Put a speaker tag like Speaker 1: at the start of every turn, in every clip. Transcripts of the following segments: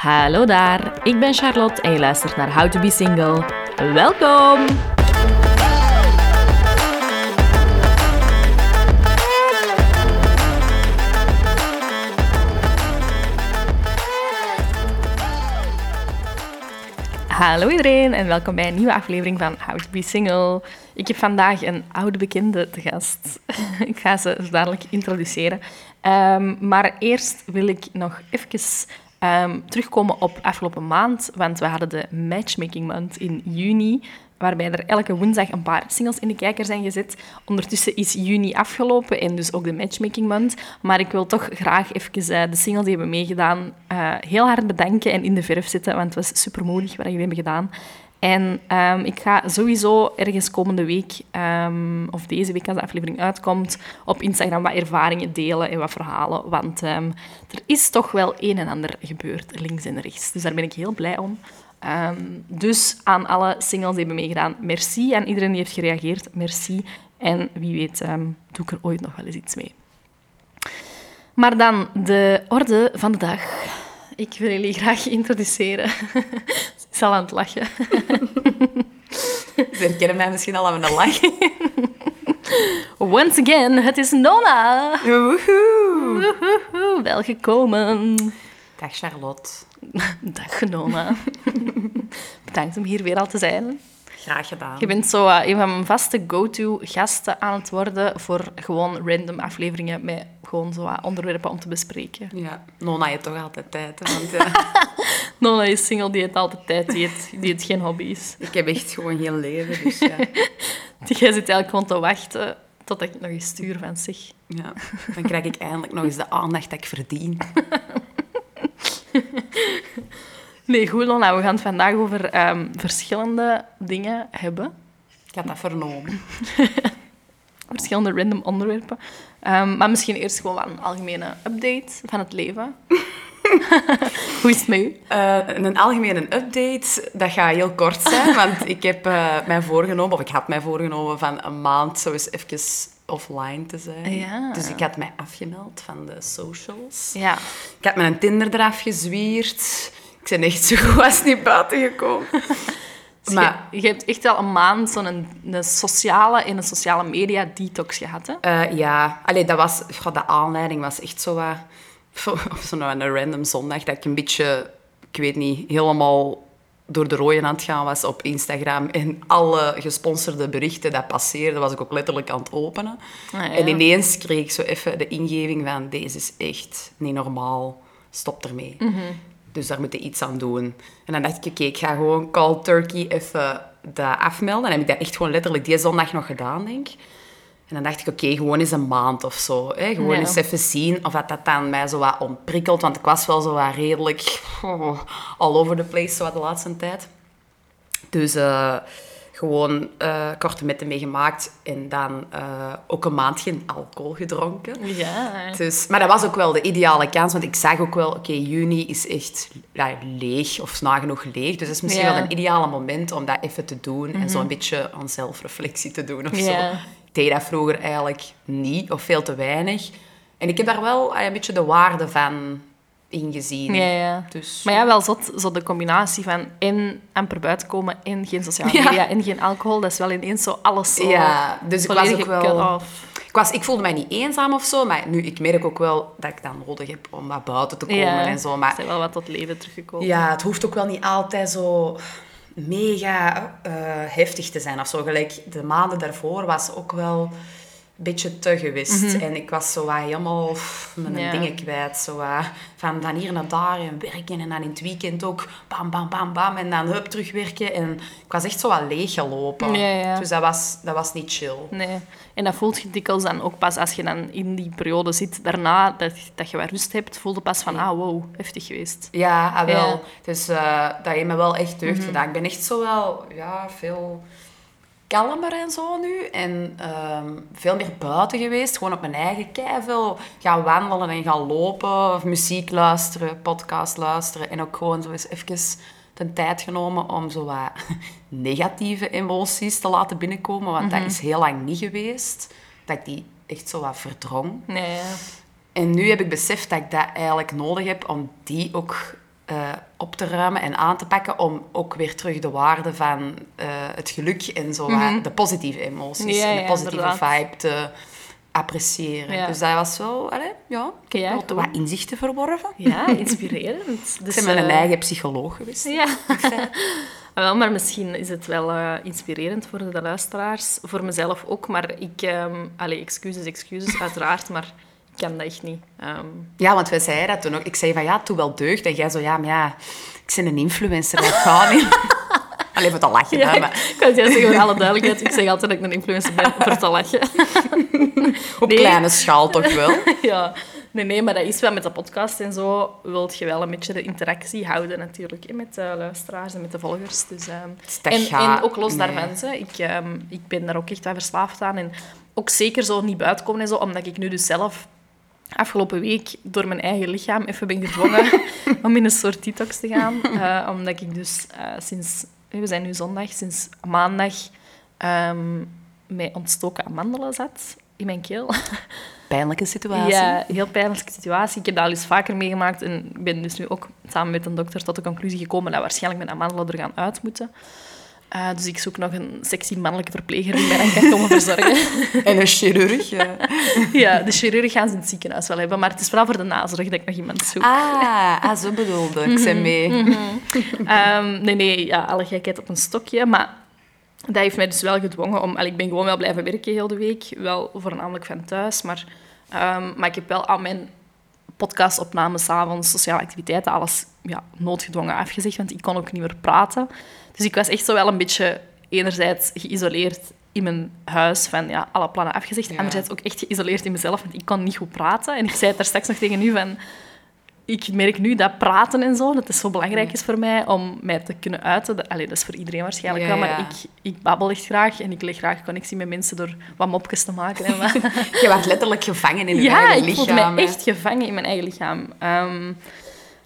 Speaker 1: Hallo daar, ik ben Charlotte en je luistert naar How to Be Single. Welkom! Hallo iedereen en welkom bij een nieuwe aflevering van How to Be Single. Ik heb vandaag een oude bekende te gast. ik ga ze dadelijk introduceren. Ehm, maar eerst wil ik nog even um, terugkomen op afgelopen maand, want we hadden de Matchmaking Month in juni, waarbij er elke woensdag een paar singles in de kijker zijn gezet. Ondertussen is juni afgelopen en dus ook de Matchmaking Month. Maar ik wil toch graag even uh, de singles die hebben meegedaan uh, heel hard bedanken en in de verf zetten, want het was super moedig wat jullie hebben gedaan. En um, ik ga sowieso ergens komende week, um, of deze week als de aflevering uitkomt, op Instagram wat ervaringen delen en wat verhalen. Want um, er is toch wel een en ander gebeurd, links en rechts. Dus daar ben ik heel blij om. dus aan alle singles die hebben meegedaan, merci. Aan iedereen die heeft gereageerd, merci. En wie weet doe ik er ooit nog wel eens iets mee. Maar dan de orde van de dag. Ik wil jullie graag introduceren. Is al aan het lachen.
Speaker 2: Ze herkennen mij misschien al aan mijn lach.
Speaker 1: Once again, het is Nona.
Speaker 2: Woehoe.
Speaker 1: Woehoe. Welgekomen.
Speaker 2: Dag Charlotte.
Speaker 1: Dag Nona. Bedankt om hier weer al te zijn.
Speaker 2: Graag gedaan.
Speaker 1: Je bent zo uh, een van mijn vaste go-to gasten aan het worden voor gewoon random afleveringen met gewoon zo onderwerpen om te bespreken.
Speaker 2: Ja, Nona heeft toch altijd tijd. Hè, want, ja.
Speaker 1: Nona is single, die heeft altijd tijd, die heeft, die heeft geen hobby's.
Speaker 2: Ik heb echt gewoon geen leven, dus ja.
Speaker 1: Jij zit eigenlijk gewoon te wachten tot ik nog eens stuur van zich.
Speaker 2: Ja, dan krijg ik eindelijk nog eens de aandacht dat ik verdien.
Speaker 1: Nee, goed, Lona. We gaan het vandaag over um, verschillende dingen hebben.
Speaker 2: Ik had dat vernomen.
Speaker 1: verschillende random onderwerpen. Um, maar misschien eerst gewoon een algemene update van het leven. Hoe is het met u?
Speaker 2: Uh, een algemene update, dat gaat heel kort zijn, want ik heb uh, mij voorgenomen, of ik had mij voorgenomen van een maand zo eens even offline te zijn.
Speaker 1: Ja.
Speaker 2: Dus ik had mij afgemeld van de socials.
Speaker 1: Ja.
Speaker 2: Ik had mijn Tinder eraf gezwierd. Ik ben echt zo goed als niet buiten gekomen.
Speaker 1: Dus maar, je, je, hebt echt al een maand zo'n een, een sociale en een sociale media detox gehad, hè?
Speaker 2: Uh, ja. Allee, dat was... De aanleiding was echt zo wat... Op zo'n een random zondag dat ik een beetje... Ik weet niet, helemaal door de rooien aan het gaan was op Instagram. En alle gesponsorde berichten dat passeerden, was ik ook letterlijk aan het openen.
Speaker 1: Ah, ja.
Speaker 2: En ineens kreeg ik zo even de ingeving van... Deze is echt niet normaal. Stop ermee.
Speaker 1: Mm -hmm.
Speaker 2: Dus daar moet je iets aan doen. En dan dacht ik, oké, ik ga gewoon Call Turkey even dat afmelden. En heb ik dat echt gewoon letterlijk die zondag nog gedaan, denk ik. En dan dacht ik, oké, gewoon eens een maand of zo. Hè? Gewoon
Speaker 1: Ja.
Speaker 2: eens even zien of dat, dat dan mij zo wat ontprikkelt. Want ik was wel zo wat redelijk oh, all over the place zo wat de laatste tijd. Dus eh, gewoon eh, korte metten meegemaakt. En dan eh, ook een maand geen alcohol gedronken.
Speaker 1: Ja.
Speaker 2: Dus, maar dat was ook wel de ideale kans, want ik zag ook wel, oké, juni is echt ja, leeg, of nagenoeg leeg. Dus dat is misschien
Speaker 1: Ja.
Speaker 2: wel een ideale moment om dat even te doen en zo een beetje aan zelfreflectie te doen of zo. Ik deed dat vroeger eigenlijk niet, of veel te weinig. En ik heb daar wel ah, een beetje de waarde van ingezien.
Speaker 1: Ja, ja.
Speaker 2: Dus,
Speaker 1: Maar ja, wel zot, zo de combinatie van en amper buiten komen en geen sociale
Speaker 2: Ja.
Speaker 1: media en geen alcohol, dat is wel ineens zo alles zo
Speaker 2: Ja, dus ik was ook wel-. Ik, was, ik voelde mij niet eenzaam of zo, maar nu, ik merk ook wel dat ik dat nodig heb om wat buiten te komen
Speaker 1: Ja,
Speaker 2: en zo. Maar
Speaker 1: zijn wel wat tot leven teruggekomen.
Speaker 2: Ja, het hoeft ook wel niet altijd zo mega eh, heftig te zijn of zo. Gelijk de maanden daarvoor was ook wel beetje te geweest. En ik was zo wat helemaal mijn
Speaker 1: Ja.
Speaker 2: dingen kwijt. Zo wat van, van hier naar daar en werken en dan in het weekend ook bam, bam, bam, bam. En dan hup, terugwerken. En ik was echt zo wat leeggelopen.
Speaker 1: Ja, ja.
Speaker 2: Dus dat was, dat was niet chill.
Speaker 1: Nee. En dat voelt je dikwijls dan ook pas als je dan in die periode zit. Daarna, dat, dat je wat rust hebt, voelde pas van, ah, wow, heftig geweest.
Speaker 2: Ja, ah, wel.
Speaker 1: Mhm.
Speaker 2: Dus eh, dat heeft me wel echt deugd gedaan. Ik ben echt zo wel ja, veel kalmer en zo nu. En ehm, veel meer buiten geweest. Gewoon op mijn eigen keivel. Gaan wandelen en gaan lopen. Of muziek luisteren, podcast luisteren. En ook gewoon zo eens even de tijd genomen om zo wat negatieve emoties te laten binnenkomen. Want dat is heel lang niet geweest. Dat ik die echt zo wat verdrong.
Speaker 1: Nee.
Speaker 2: En nu heb ik beseft dat ik dat eigenlijk nodig heb om die ook eh, op te ruimen en aan te pakken om ook weer terug de waarde van eh, het geluk en zo, wat- de positieve emoties
Speaker 1: Ja,
Speaker 2: en de positieve vibe te appreciëren.
Speaker 1: Ja.
Speaker 2: Dus dat was wel, allee, ja, wat,
Speaker 1: cool.
Speaker 2: wat inzichten verworven.
Speaker 1: Ja, inspirerend. Dus,
Speaker 2: Ik ben mijn
Speaker 1: eh,
Speaker 2: eigen psycholoog geweest.
Speaker 1: Ja. Ah, wel, maar misschien is het wel inspirerend voor de luisteraars. Voor mezelf ook, maar ik... ehm allee, excuses, excuses, uiteraard, maar kan dat echt niet. Ehm,
Speaker 2: Ja, want wij zeiden dat toen ook. Ik zei van, ja, doe wel deugd. En jij zo, ja, maar ja, ik ben een influencer, dat gaat niet. Alleen voor te lachen,
Speaker 1: ja,
Speaker 2: hè,
Speaker 1: ik
Speaker 2: maar
Speaker 1: kan het juist zeggen voor alle duidelijkheid. Ik zeg altijd dat ik een influencer ben, voor te lachen.
Speaker 2: op
Speaker 1: Nee.
Speaker 2: kleine schaal toch wel.
Speaker 1: ja. Nee, nee, maar dat is wel met de podcast en zo. Wilt je wel een beetje de interactie houden natuurlijk, hè, met de luisteraars en met de volgers. Dus, ehm,
Speaker 2: dat
Speaker 1: en, ook los
Speaker 2: nee.
Speaker 1: daarvan, hè. Ik, ehm, ik ben daar ook echt wel verslaafd aan. En ook zeker zo niet buiten komen en zo, omdat ik nu dus zelf afgelopen week door mijn eigen lichaam even ben gedwongen om in een soort detox te gaan. Eh, omdat ik dus eh, sinds, we zijn nu zondag, sinds maandag ehm, met ontstoken amandelen zat in mijn keel.
Speaker 2: Pijnlijke situatie.
Speaker 1: Ja, heel pijnlijke situatie. Ik heb dat al eens vaker meegemaakt en ik ben dus nu ook samen met een dokter tot de conclusie gekomen dat waarschijnlijk mijn amandelen er gaan uit moeten. Eh, dus ik zoek nog een sexy mannelijke verpleger die mij dan kan komen verzorgen.
Speaker 2: En een chirurg. ja.
Speaker 1: ja, de chirurg gaan ze in het ziekenhuis wel hebben, maar het is vooral voor de nazorg dat ik nog iemand zoek.
Speaker 2: Ah, ah, zo bedoelde ik. zijn mee.
Speaker 1: Ehm, nee, nee, ja, alle gekheid op een stokje. Maar dat heeft mij dus wel gedwongen om... ik ben gewoon wel blijven werken heel de week. Wel voornamelijk van thuis. Maar, ehm, maar ik heb wel al mijn podcastopnames, avonds, sociale activiteiten, alles ja, noodgedwongen afgezegd. Want ik kon ook niet meer praten. Dus ik was echt zo wel een beetje enerzijds geïsoleerd in mijn huis, van ja, alle plannen afgezegd.
Speaker 2: Ja.
Speaker 1: Anderzijds ook echt geïsoleerd in mezelf, want ik kon niet goed praten. En ik zei het daar straks nog tegen u van ik merk nu dat praten en zo, dat het zo belangrijk is voor mij om mij te kunnen uiten. Dat, allee, dat is voor iedereen waarschijnlijk
Speaker 2: Ja,
Speaker 1: wel, maar
Speaker 2: ja.
Speaker 1: ik, ik babbel echt graag en ik leg graag connectie met mensen door wat mopjes te maken. En wat.
Speaker 2: Je werd letterlijk gevangen in je
Speaker 1: ja,
Speaker 2: eigen
Speaker 1: ik voelde
Speaker 2: lichaam.
Speaker 1: mij echt gevangen in mijn eigen lichaam. Ehm,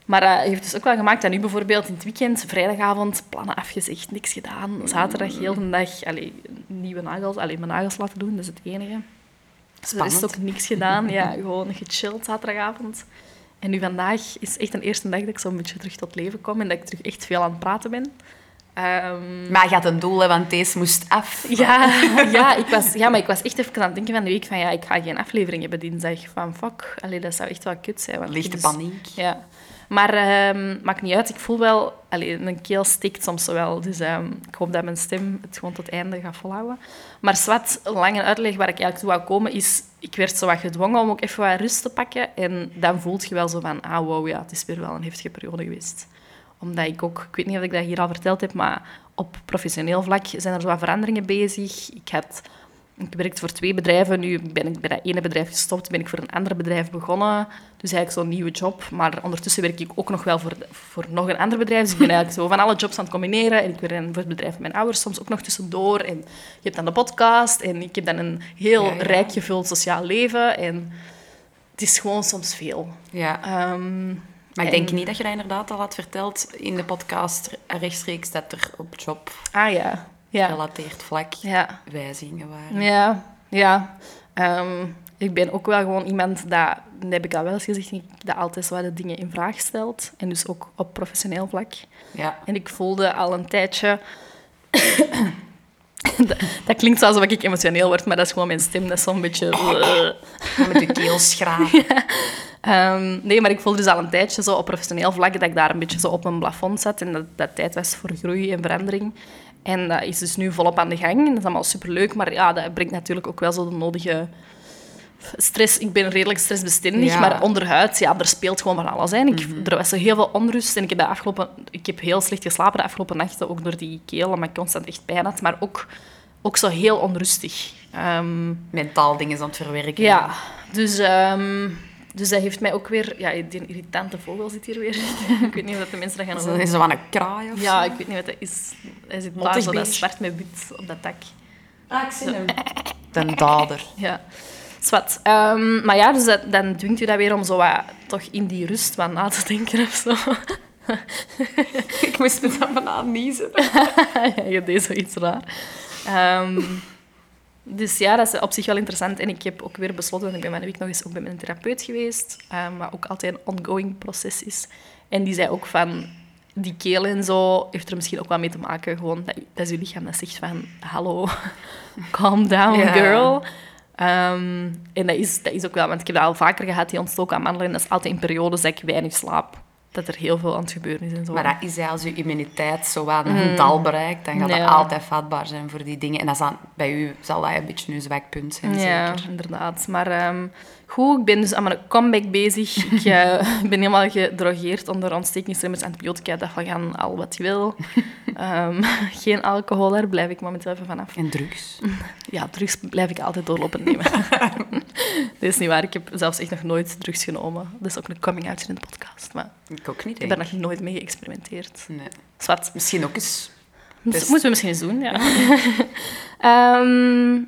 Speaker 1: maar dat heeft dus ook wel gemaakt dat nu bijvoorbeeld in het weekend, vrijdagavond, plannen afgezegd, niks gedaan. Zaterdag heel de dag allee, nieuwe nagels, allee, mijn nagels laten doen, dat is het enige. Dus er is ook niks gedaan. Ja, gewoon gechilled zaterdagavond. En nu vandaag is echt een eerste dag dat ik zo'n beetje terug tot leven kom en dat ik terug echt veel aan het praten ben. Ehm,
Speaker 2: Maar je had een doel, hè, want deze moest af.
Speaker 1: ja, ja, ik was, ja, maar ik was echt even aan het denken van de week van ja, ik ga geen aflevering hebben dinsdag. Van fuck, allee, dat zou echt wel kut zijn. want
Speaker 2: Lichte
Speaker 1: dus-
Speaker 2: paniek.
Speaker 1: Ja. Maar ehm, maakt niet uit. Ik voel wel... Allee, mijn keel stikt soms wel. Dus ehm, ik hoop dat mijn stem het gewoon tot het einde gaat volhouden. Maar zwart, een lange uitleg waar ik eigenlijk toe wou komen is... Ik werd zo wat gedwongen om ook even wat rust te pakken. En dan voelt je wel zo van... Ah, wow, ja, het is weer wel een heftige periode geweest. Omdat ik ook... Ik weet niet of ik dat hier al verteld heb, maar op professioneel vlak zijn er zo wat veranderingen bezig. Ik had... Ik werkte voor twee bedrijven. Nu ben ik bij dat ene bedrijf gestopt, ben ik voor een ander bedrijf begonnen. Dus eigenlijk zo'n nieuwe job. Maar ondertussen werk ik ook nog wel voor, voor nog een ander bedrijf. Dus ik ben eigenlijk zo van alle jobs aan het combineren. En ik werk voor het bedrijf van mijn ouders soms ook nog tussendoor. En je hebt dan de podcast. En ik heb dan een heel
Speaker 2: Ja, ja.
Speaker 1: rijk gevuld sociaal leven. En het is gewoon soms veel.
Speaker 2: Ja.
Speaker 1: Ehm,
Speaker 2: Maar ik
Speaker 1: en-
Speaker 2: denk niet dat je dat inderdaad al had verteld in de podcast rechtstreeks dat er op job
Speaker 1: Ah ja.
Speaker 2: Gerelateerd vlak
Speaker 1: Ja.
Speaker 2: wijzigingen waren.
Speaker 1: Ja, ja. Ehm, ik ben ook wel gewoon iemand dat, dat heb ik al wel eens gezegd, dat altijd zo wat de dingen in vraag stelt. En dus ook op professioneel vlak.
Speaker 2: Ja.
Speaker 1: En ik voelde al een tijdje... dat, dat klinkt zo alsof ik emotioneel word, maar dat is gewoon mijn stem. Dat is zo'n beetje...
Speaker 2: Met je keel schrapen.
Speaker 1: Ehm, nee, maar ik voelde dus al een tijdje zo op professioneel vlak dat ik daar een beetje zo op mijn plafond zat en dat dat tijd was voor groei en verandering. En dat is dus nu volop aan de gang en dat is allemaal superleuk, maar ja, dat brengt natuurlijk ook wel zo de nodige stress. Ik ben redelijk stressbestendig,
Speaker 2: Ja.
Speaker 1: maar onderhuid, ja, er speelt gewoon van alles. Hè. En Ik, Er was zo heel veel onrust en ik heb, de afgelopen, ik heb heel slecht geslapen de afgelopen nachten, ook door die keel, omdat ik constant echt pijn had, maar ook, ook zo heel onrustig. Ehm,
Speaker 2: Mentaal dingen aan het verwerken.
Speaker 1: ja, dus, ehm, dus dat heeft mij ook weer... Ja, die irritante vogel zit hier weer. ik weet niet of dat de mensen dat gaan
Speaker 2: Is
Speaker 1: horen.
Speaker 2: dat zo van een kraai of
Speaker 1: Ja,
Speaker 2: zo?
Speaker 1: ik weet niet wat dat is. Hij zit daar zo dat zwart met wit op dat dak.
Speaker 2: Ah, ik zie hem. De dader.
Speaker 1: Ja, zwart. Ehm, maar ja, dus dat, dan dwingt u dat weer om zo wat, toch in die rust wat na te denken of zo.
Speaker 2: ik moest met dat banaan niezen.
Speaker 1: ja, je deed zoiets raar. Ehm, dus ja, dat is op zich wel interessant. En ik heb ook weer besloten, want ik ben van de week nog eens ook bij mijn therapeut geweest, ehm, wat ook altijd een ongoing proces is. En die zei ook van, die keel en zo heeft er misschien ook wel mee te maken. Gewoon dat, dat is je lichaam dat zegt van... Hallo, calm down,
Speaker 2: Ja.
Speaker 1: girl. Ehm, en dat is, dat is ook wel... Want ik heb dat al vaker gehad, die ontstoken aanmandelen. Dat is altijd in periodes dat ik weinig slaap. Dat er heel veel aan het gebeuren is en zo.
Speaker 2: Maar dat is als je immuniteit zo aan een dal bereikt, dan gaat
Speaker 1: Ja.
Speaker 2: dat altijd vatbaar zijn voor die dingen. En dat bij u zal dat een beetje een zwak punt zijn,
Speaker 1: Ja,
Speaker 2: zeker.
Speaker 1: inderdaad. Maar ehm, goed, ik ben dus aan mijn comeback bezig. Ik eh, ben helemaal gedrogeerd onder ontstekingsremmers, antibiotica. Dat van al wat je wil. Ehm, geen alcohol, daar blijf ik momenteel even vanaf.
Speaker 2: En drugs.
Speaker 1: Ja, drugs blijf ik altijd doorlopen nemen. dat is niet waar. Ik heb zelfs echt nog nooit drugs genomen. Dat is ook een coming-out in de podcast. Maar
Speaker 2: Ik ook niet,
Speaker 1: ik heb daar nog nooit mee geëxperimenteerd.
Speaker 2: Nee.
Speaker 1: Zwat.
Speaker 2: Misschien ook eens...
Speaker 1: Dat
Speaker 2: Dus-
Speaker 1: moeten we misschien eens doen, ja. Ehm,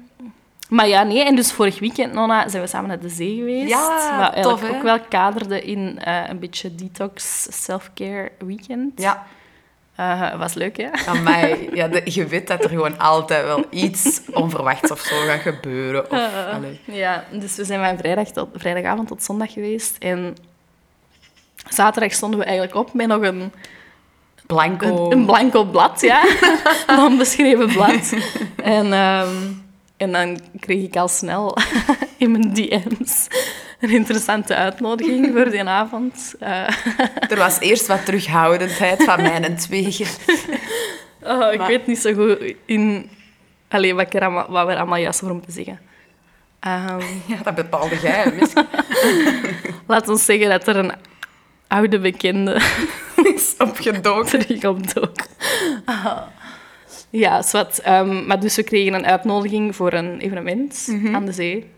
Speaker 1: maar ja, nee. En dus vorig weekend, Nonna, zijn we samen naar de zee geweest.
Speaker 2: Ja,
Speaker 1: wat eigenlijk
Speaker 2: tof,
Speaker 1: ook wel kaderde in eh, een beetje detox self-care weekend.
Speaker 2: Ja,
Speaker 1: Eh, was leuk, hè?
Speaker 2: aan mij... Ja, de- je weet dat er gewoon altijd wel iets onverwachts of zo gaat gebeuren. Of, allee.
Speaker 1: Ja, dus we zijn van vrijdag tot, vrijdagavond tot zondag geweest. En zaterdag stonden we eigenlijk op met nog een,
Speaker 2: Blanco.
Speaker 1: een, een blanco blad, ja. een onbeschreven blad. En, ehm, en dan kreeg ik al snel in mijn DM's een interessante uitnodiging voor die avond. Eh,
Speaker 2: Er was eerst wat terughoudendheid van mijn
Speaker 1: oh, ik
Speaker 2: Maar-
Speaker 1: weet niet zo goed in... Allee, wat, er allemaal, wat we er allemaal juist over moeten zeggen. Ehm,
Speaker 2: Ja, dat bepaalde jij.
Speaker 1: Laat ons zeggen dat er een oude bekende
Speaker 2: is opgedoken.
Speaker 1: Ah. Ja, zwart. Ehm, maar dus we kregen een uitnodiging voor een evenement aan de zee.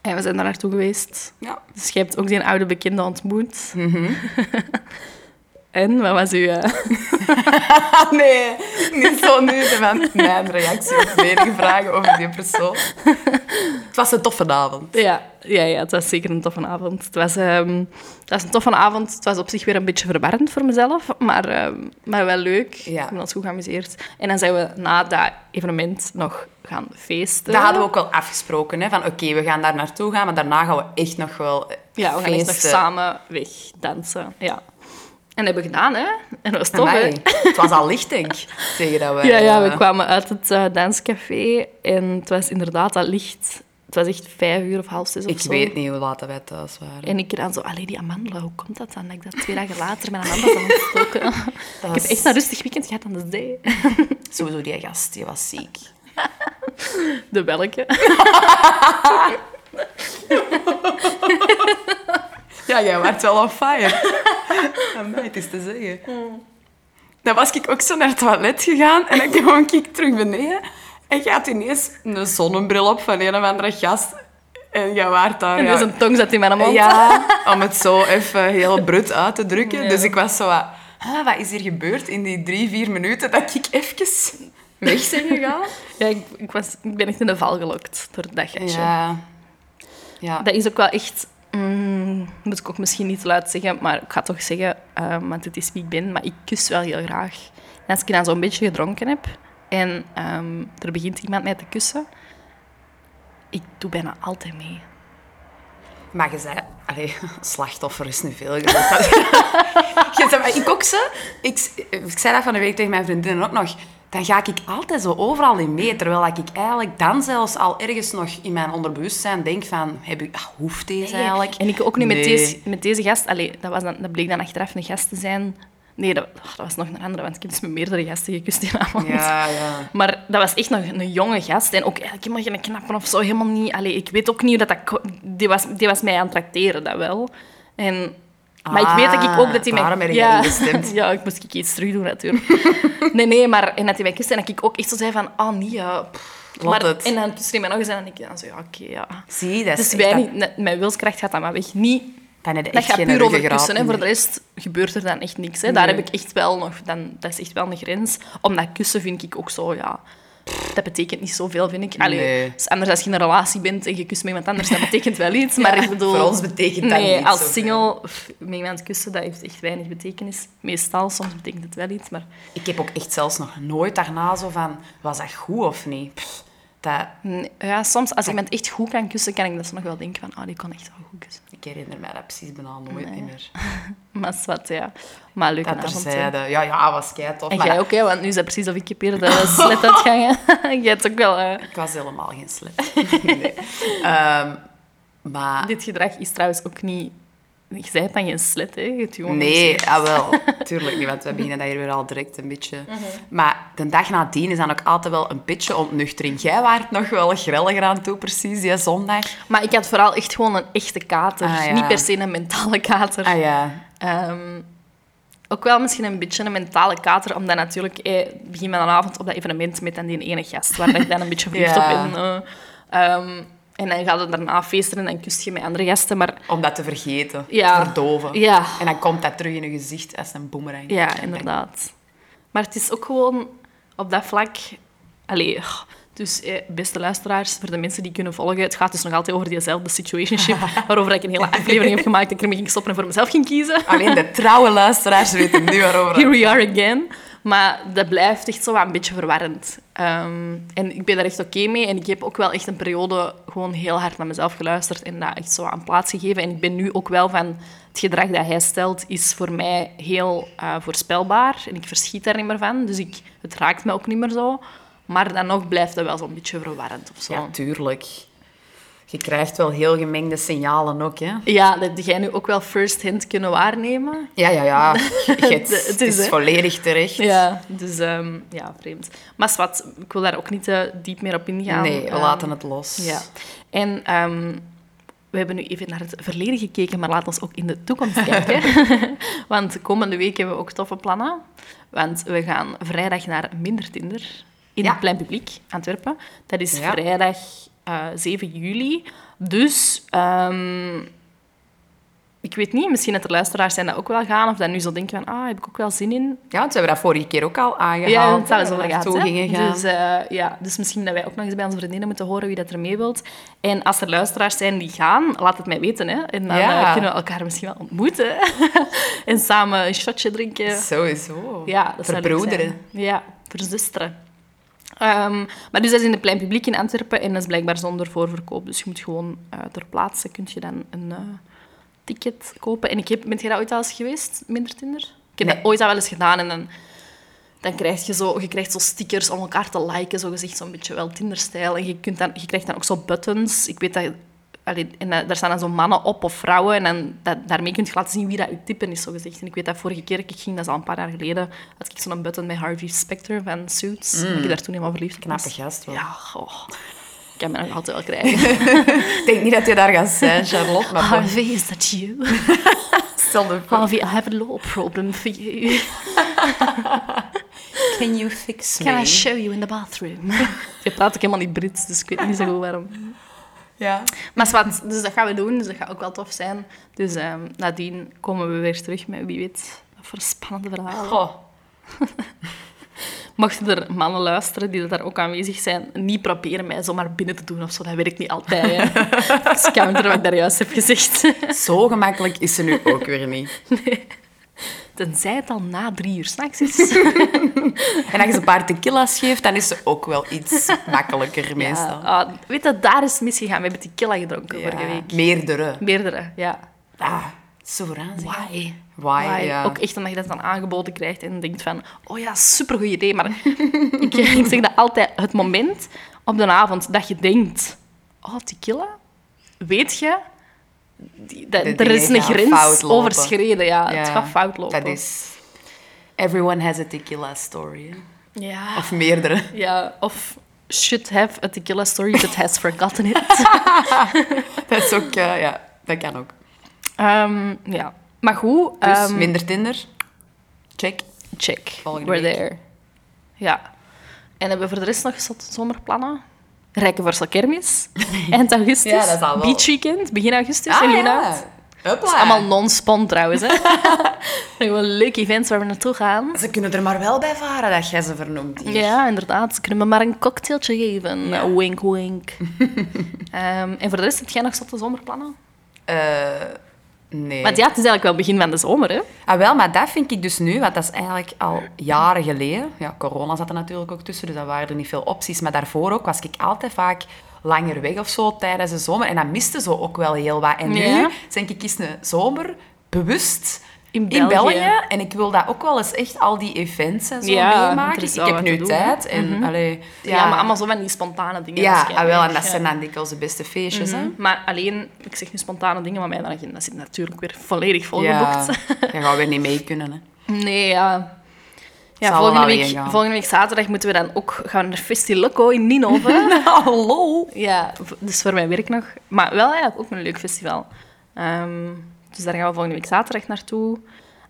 Speaker 1: En we zijn daar naartoe geweest.
Speaker 2: Ja.
Speaker 1: Dus je hebt ook die oude bekende ontmoet. en, wat was uw... eh,
Speaker 2: nee, niet zo nu van mijn reactie op enige vragen over die persoon. Het was een toffe avond.
Speaker 1: Ja, ja, ja, het was zeker een toffe avond. Het was, ehm, het was een toffe avond. Het was op zich weer een beetje verwarrend voor mezelf, maar, ehm, maar wel leuk.
Speaker 2: Ja.
Speaker 1: Ik heb ons goed geamuseerd. En dan zijn we na dat evenement nog gaan feesten.
Speaker 2: Dat hadden we ook wel afgesproken. Hè? Van oké, we gaan daar naartoe gaan, maar daarna gaan we echt nog wel
Speaker 1: Ja, we gaan echt nog
Speaker 2: feesten.
Speaker 1: samen weg dansen. Ja. En dat hebben we gedaan, hè? En dat was tof, hè?
Speaker 2: Het was al licht, denk ik, tegen dat we...
Speaker 1: Ja, ja, we
Speaker 2: eh,
Speaker 1: kwamen uit het eh, danscafé en het was inderdaad al licht. Het was echt vijf uur of half zes of
Speaker 2: Ik
Speaker 1: zo.
Speaker 2: weet niet hoe laat wij thuis waren.
Speaker 1: En ik dan zo, allee, die amandelen, hoe komt dat dan? Dat ik dat twee dagen later met amandelen had ontstoken. ik heb echt een rustig weekend gehad aan de zee.
Speaker 2: Sowieso, die gast, die was ziek.
Speaker 1: De welke?
Speaker 2: Ja, jij werd wel on fire. Amai, het is te zeggen. Dan was ik ook zo naar het toilet gegaan en dan kwam ik terug beneden. En je had ineens een zonnebril op van een of andere gast. En jij waart daar...
Speaker 1: En
Speaker 2: ja,
Speaker 1: dus een tong zat in mijn mond.
Speaker 2: Ja, om het zo even heel brut uit te drukken.
Speaker 1: Ja.
Speaker 2: Dus ik was zo wat... Ah, wat is hier gebeurd in die drie, vier minuten dat ik even weg ben gegaan?
Speaker 1: Ja, ik, ik, was, ik ben echt in de val gelokt door dat gatje.
Speaker 2: Ja. Ja.
Speaker 1: Dat is ook wel echt... mm, moet ik ook misschien niet te luid zeggen, maar ik ga toch zeggen, ehm, want het is wie ik ben, maar ik kus wel heel graag. En als ik dan zo'n beetje gedronken heb en ehm, er begint iemand mij te kussen, ik doe bijna altijd mee.
Speaker 2: Maar je zei... Allee, slachtoffer is nu veel ik ook zo... Ik, ik zei dat van de week tegen mijn vriendinnen ook nog. Dan ga ik altijd zo overal in mee. Terwijl ik eigenlijk dan zelfs al ergens nog in mijn onderbewustzijn denk van... Heb ik, ah, hoeft deze eigenlijk?
Speaker 1: En ik ook niet met, deze, met deze gast. Allee, dat, was dan, dat bleek dan achteraf een gast te zijn. Nee, dat, oh, dat was nog een andere, want ik heb dus met meerdere gasten gekust die avond.
Speaker 2: Ja, ja.
Speaker 1: Maar dat was echt nog een jonge gast. En ook eigenlijk helemaal geen knappen of zo. Helemaal niet. Allee, ik weet ook niet hoe dat... dat die, was, die was mij aan het tracteren, dat wel. En, maar ik weet dat ik ook dat hij mij...
Speaker 2: Ah, daarom
Speaker 1: ja,
Speaker 2: ingestemd.
Speaker 1: ja, ik moest ik iets terug doen, natuurlijk. nee, nee, maar en dat hij mij kuste en dat ik ook echt zo zei van... Oh, nee, ja... Maar,
Speaker 2: het.
Speaker 1: en dan kuste hij mij nog eens en ik dan zo... Ja, oké, ja.
Speaker 2: Zie, dat is
Speaker 1: Dus wij
Speaker 2: dat-
Speaker 1: niet, mijn wilskracht gaat dan maar weg. Niet,
Speaker 2: Dan heb je
Speaker 1: dat gaat puur over kussen. Hè. Voor de rest gebeurt er dan echt niks. Hè. Daar heb ik echt wel nog... Dan, dat is echt wel een grens. Omdat kussen vind ik ook zo, ja... Dat betekent niet zoveel, vind ik. Allee,
Speaker 2: Nee.
Speaker 1: anders als je in een relatie bent en je kust met iemand anders, dat betekent wel iets. Maar ik bedoel...
Speaker 2: voor ons betekent dat
Speaker 1: nee,
Speaker 2: niet
Speaker 1: als
Speaker 2: zoveel.
Speaker 1: single pff, met iemand kussen, dat heeft echt weinig betekenis. Meestal, soms betekent het wel iets, maar...
Speaker 2: Ik heb ook echt zelfs nog nooit daarna zo van... Was dat goed of niet? Pff, Dat,
Speaker 1: Ja, soms als iemand echt goed kan kussen, kan ik dat nog wel denken van, oh, die kan echt wel goed kussen.
Speaker 2: ik herinner mij dat precies bijna nooit
Speaker 1: Nee.
Speaker 2: meer.
Speaker 1: Maar zwart, ja. Maar leuke
Speaker 2: Dat
Speaker 1: avond.
Speaker 2: terzijde. Ja, ja, was kei tof.
Speaker 1: En
Speaker 2: maar
Speaker 1: jij ook, hè, want nu is het precies of ik hier de slet uitgangen. jij hebt ook wel... eh,
Speaker 2: Ik was helemaal geen slet. nee. Ehm, maar...
Speaker 1: Dit gedrag is trouwens ook niet... Je zei het dan geen slet, hè? Je
Speaker 2: Nee,
Speaker 1: een
Speaker 2: ah, wel. Tuurlijk niet, want we beginnen dat hier weer al direct een beetje...
Speaker 1: Mhm.
Speaker 2: Maar de dag nadien is dan ook altijd wel een beetje ontnuchtering. Jij waart nog wel grelliger aan toe, precies, die zondag.
Speaker 1: Maar ik had vooral echt gewoon een echte kater.
Speaker 2: Ah, ja.
Speaker 1: Niet per se een mentale kater.
Speaker 2: Ah ja.
Speaker 1: Ehm, ook wel misschien een beetje een mentale kater, omdat natuurlijk... Eh, begin van de avond op dat evenement met dan die ene gast, waar ik dan een beetje verliefd
Speaker 2: Ja.
Speaker 1: op ben. eh. Ehm, en dan gaat het daarna feesten en dan kust je met andere gasten, maar...
Speaker 2: Om dat te vergeten,
Speaker 1: Ja.
Speaker 2: te verdoven.
Speaker 1: Ja.
Speaker 2: En dan komt dat terug in je gezicht als een boemerang.
Speaker 1: Ja, inderdaad. Maar het is ook gewoon op dat vlak... Allee, dus eh, beste luisteraars, voor de mensen die kunnen volgen, het gaat dus nog altijd over diezelfde situationship, waarover ik een hele aflevering heb gemaakt en ik ermee ging stoppen en voor mezelf ging kiezen.
Speaker 2: Alleen de trouwe luisteraars weten nu waarover
Speaker 1: Here we are again. Maar dat blijft echt zo wat een beetje verwarrend. Ehm, en ik ben daar echt oké mee. En ik heb ook wel echt een periode gewoon heel hard naar mezelf geluisterd en dat echt zo aan plaats gegeven. En ik ben nu ook wel van... Het gedrag dat hij stelt is voor mij heel eh, voorspelbaar. En ik verschiet daar niet meer van. Dus ik, het raakt me ook niet meer zo. Maar dan nog blijft het wel zo'n beetje verwarrend of zo.
Speaker 2: Ja, tuurlijk. Je krijgt wel heel gemengde signalen ook, hè?
Speaker 1: Ja, dat heb jij nu ook wel first-hand kunnen waarnemen.
Speaker 2: Ja, ja, ja. Het,
Speaker 1: is,
Speaker 2: volledig terecht.
Speaker 1: Ja, dus ehm, ja, vreemd. Maar wat, ik wil daar ook niet te diep meer op ingaan.
Speaker 2: Nee, we
Speaker 1: Ehm,
Speaker 2: laten het los.
Speaker 1: Ja. En ehm, we hebben nu even naar het verleden gekeken, maar laten we ook in de toekomst kijken. Want de komende week hebben we ook toffe plannen. Want we gaan vrijdag naar Minder Tinder in
Speaker 2: Ja.
Speaker 1: het Plein Publiek, Antwerpen. Dat is
Speaker 2: Ja.
Speaker 1: vrijdag eh, 7 juli. Dus ehm, ik weet niet, misschien dat er luisteraars zijn dat ook wel gaan, of dat nu zo denken van, ah, heb ik ook wel zin in.
Speaker 2: Ja, want we hebben dat vorige keer ook al aangehaald.
Speaker 1: Ja, dat is al gehad.
Speaker 2: gaan.
Speaker 1: Dus, eh, ja, dus misschien dat wij ook nog eens bij onze vriendinnen moeten horen wie dat er mee wilt. En als er luisteraars zijn die gaan, laat het mij weten. Hè. En dan
Speaker 2: Ja.
Speaker 1: eh, kunnen we elkaar misschien wel ontmoeten. en samen een shotje drinken.
Speaker 2: Sowieso.
Speaker 1: Ja, dat
Speaker 2: Verbroederen.
Speaker 1: Ja, verzusteren. Ehm, maar dus dat is in het Plein Publiek in Antwerpen en dat is blijkbaar zonder voorverkoop. Dus je moet gewoon eh, ter plaatse kun je dan een eh, ticket kopen. En ik heb, bent je dat ooit al eens geweest, Minder Tinder? Ik heb
Speaker 2: Nee.
Speaker 1: dat ooit al wel eens gedaan en dan, dan krijg je zo, je krijgt zo stickers om elkaar te liken, zo gezegd, zo'n beetje wel Tinder-stijl. En je, kunt dan, je krijgt dan ook zo buttons. Ik weet dat... Allee, en dat- daar staan dan zo mannen op of vrouwen. En dan, dat, daarmee kun je laten zien wie dat je type is, zo gezegd. En ik weet dat vorige keer ik ging, dat is al een paar jaar geleden, had ik zo'n button met Harvey Specter van Suits. En ik daar toen helemaal verliefd
Speaker 2: Knappe gast wel.
Speaker 1: Ja. Ik kan me nog altijd wel krijgen.
Speaker 2: Ik denk niet dat je daar gaat zijn, Charlotte. Maar
Speaker 1: Harvey, is that you?
Speaker 2: stel voor.
Speaker 1: Harvey, I have a little problem for you.
Speaker 2: Can you fix me?
Speaker 1: Can I show you in the bathroom? Je praat ook helemaal niet Brits, dus ik weet niet zo goed waarom.
Speaker 2: Ja.
Speaker 1: Maar dus dat gaan we doen, dus dat gaat ook wel tof zijn. Dus ehm, nadien komen we weer terug met wie weet wat voor spannende verhalen.
Speaker 2: Goh.
Speaker 1: Mochten er mannen luisteren die daar ook aanwezig zijn, niet proberen mij zomaar binnen te doen of zo. Dat werkt niet altijd. Hè. Counter wat ik daar juist heb gezegd.
Speaker 2: Zo gemakkelijk is ze nu ook weer niet.
Speaker 1: Tenzij het al na drie uur s'nachts is.
Speaker 2: En als je ze een paar tequila's geeft, dan is ze ook wel iets makkelijker meestal.
Speaker 1: Ja, ah, weet je, daar is het misgegaan. We hebben tequila gedronken vorige week.
Speaker 2: Meerdere.
Speaker 1: Meerdere, ja.
Speaker 2: Ah, zo zeg.
Speaker 1: Why?
Speaker 2: Why, ja.
Speaker 1: Ook echt omdat je dat dan aangeboden krijgt en denkt van... Oh ja, supergoed idee. Maar ik, ik zeg dat altijd. Het moment op de avond dat je denkt... Oh, tequila? Weet je... die- dat,
Speaker 2: De
Speaker 1: er is een grens overschreden. Ja, het gaat fout lopen.
Speaker 2: Dat is... Everyone has a tequila story. hè.
Speaker 1: Ja.
Speaker 2: Of meerdere.
Speaker 1: ja, of should have a tequila story but has forgotten it.
Speaker 2: Dat is ook... eh, ja, dat kan ook.
Speaker 1: Ehm, ja. Maar goed,
Speaker 2: Dus
Speaker 1: ehm,
Speaker 2: minder Tinder. Check.
Speaker 1: check.
Speaker 2: Volgende
Speaker 1: We're
Speaker 2: week.
Speaker 1: there. Ja. En hebben we voor de rest nog zomerplannen? Rijkenvorsel kermis. Eind augustus.
Speaker 2: Ja, dat is al wel-
Speaker 1: Beach weekend, begin augustus. en.
Speaker 2: Ah, Hopla.
Speaker 1: Het is allemaal non-spon trouwens. Hè. Gewoon leuke events waar we naartoe gaan.
Speaker 2: Ze kunnen er maar wel bij varen dat jij ze vernoemt hier.
Speaker 1: Ja, inderdaad. Ze kunnen me maar een cocktailtje geven.
Speaker 2: Ja.
Speaker 1: Wink, wink. Ehm, en voor de rest, heb jij nog zotte zomerplannen?
Speaker 2: Eh, Nee.
Speaker 1: Want ja, het is eigenlijk wel begin van de zomer, hè?
Speaker 2: Ah, wel, maar dat vind ik dus nu, want dat is eigenlijk al jaren geleden. Ja, corona zat er natuurlijk ook tussen, dus dan waren er niet veel opties. Maar daarvoor ook was ik altijd vaak langer weg of zo tijdens de zomer. En dat miste zo ook wel heel wat. En nu
Speaker 1: Ja.
Speaker 2: denk ik een zomer bewust
Speaker 1: In
Speaker 2: in België. En ik wil dat ook wel eens echt al die events en zo
Speaker 1: Ja,
Speaker 2: meemaken. Ik heb nu
Speaker 1: doen,
Speaker 2: tijd. En, allee,
Speaker 1: Ja, maar allemaal zo van die spontane dingen.
Speaker 2: Ja, ah, wel, en dat
Speaker 1: Ja.
Speaker 2: zijn dan dikwijls de beste feestjes. hè.
Speaker 1: Mhm. Maar alleen, ik zeg nu spontane dingen, maar mijn agenda zit natuurlijk weer volledig
Speaker 2: Ja,
Speaker 1: volgeboekt.
Speaker 2: daar gaan we niet mee kunnen. Hè.
Speaker 1: Nee, ja. Ja, volgende week, volgende week zaterdag moeten we dan ook gaan naar Festiloco in Ninove.
Speaker 2: Hallo!
Speaker 1: ja, dus voor mijn werk nog. Maar wel eigenlijk ook een leuk festival. Ehm, dus daar gaan we volgende week zaterdag naartoe.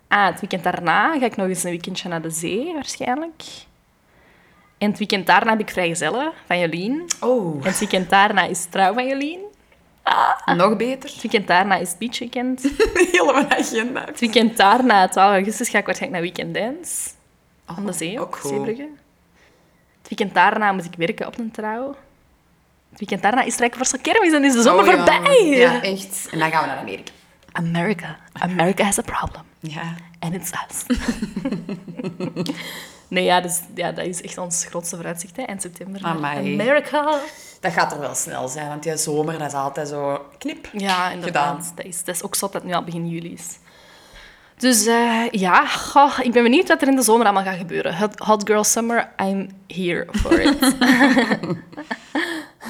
Speaker 1: Ah, het weekend daarna ga ik nog eens een weekendje naar de zee, waarschijnlijk. En het weekend daarna heb ik vrijgezellen van Jolien.
Speaker 2: Oh,
Speaker 1: En het weekend daarna is trouw van Jolien.
Speaker 2: nog beter.
Speaker 1: Het weekend daarna is beach weekend.
Speaker 2: Mijn agenda.
Speaker 1: Het weekend daarna, 12 augustus, ga ik waarschijnlijk naar Weekend Dance. Aan de zee,
Speaker 2: ook cool.
Speaker 1: Zeebrugge. Het weekend daarna moet ik werken op een trouw. Het weekend daarna is het Rijkenvoortsel kermis en is de zomer
Speaker 2: Oh, ja.
Speaker 1: voorbij.
Speaker 2: Ja, echt. En dan gaan we naar Amerika.
Speaker 1: America. America has a problem.
Speaker 2: Ja.
Speaker 1: And it's us. nee, ja, dus, ja, dat is echt ons grootste vooruitzicht, hè, eind september.
Speaker 2: Amai.
Speaker 1: Amerika.
Speaker 2: Dat gaat er wel snel zijn, want die zomer dat is altijd zo knip.
Speaker 1: Ja, inderdaad.
Speaker 2: Gedaan.
Speaker 1: Dat is, dat is ook zo dat het nu al begin juli is. Dus eh, ja, goh, ik ben benieuwd wat er in de zomer allemaal gaat gebeuren. Hot, hot girl summer, I'm here for it.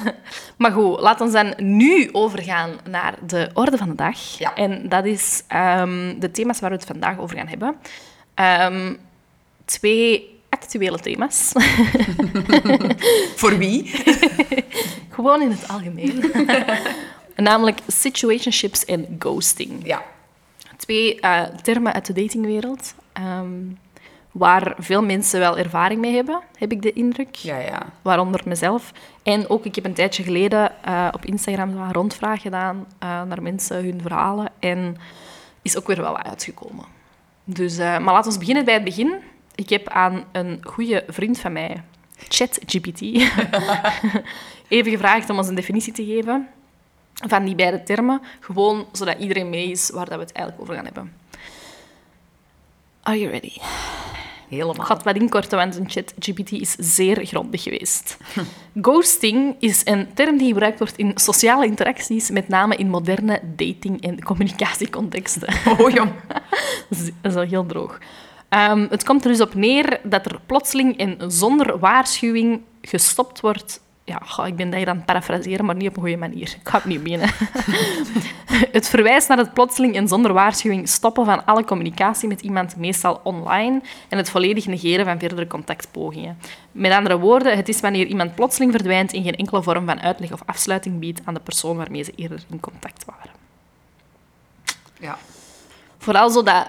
Speaker 1: maar goed, laten we dan nu overgaan naar de orde van de dag.
Speaker 2: Ja.
Speaker 1: En dat is ehm, de thema's waar we het vandaag over gaan hebben. Ehm, twee actuele thema's.
Speaker 2: Voor wie?
Speaker 1: Gewoon in het algemeen. Namelijk situationships en ghosting.
Speaker 2: Ja.
Speaker 1: Twee eh, termen uit de datingwereld, ehm, waar veel mensen wel ervaring mee hebben, heb ik de indruk.
Speaker 2: Ja, ja.
Speaker 1: Waaronder mezelf. En ook, ik heb een tijdje geleden eh, op Instagram een rondvraag gedaan eh, naar mensen, hun verhalen. En is ook weer wel wat uitgekomen. Dus, eh, maar laten we beginnen bij het begin. Ik heb aan een goede vriend van mij, ChatGPT, even gevraagd om ons een definitie te geven van die beide termen. Gewoon zodat iedereen mee is waar dat we het eigenlijk over gaan hebben. Are you ready? Ik
Speaker 2: Helemaal.
Speaker 1: ga het wat inkorten, want een ChatGPT is zeer grondig geweest. Ghosting is een term die gebruikt wordt in sociale interacties, met name in moderne dating- en communicatiecontexten.
Speaker 2: Oh, jong.
Speaker 1: Dat is, dat is wel heel droog. Ehm, het komt er dus op neer dat er plotseling en zonder waarschuwing gestopt wordt. Ja, goh, ik ben dat hier aan het parafraseren, maar niet op een goede manier. Ik ga het niet beginnen. het verwijst naar het plotseling en zonder waarschuwing stoppen van alle communicatie met iemand, meestal online, en het volledig negeren van verdere contactpogingen. Met andere woorden, het is wanneer iemand plotseling verdwijnt en geen enkele vorm van uitleg of afsluiting biedt aan de persoon waarmee ze eerder in contact waren.
Speaker 2: Ja.
Speaker 1: Vooral zo dat,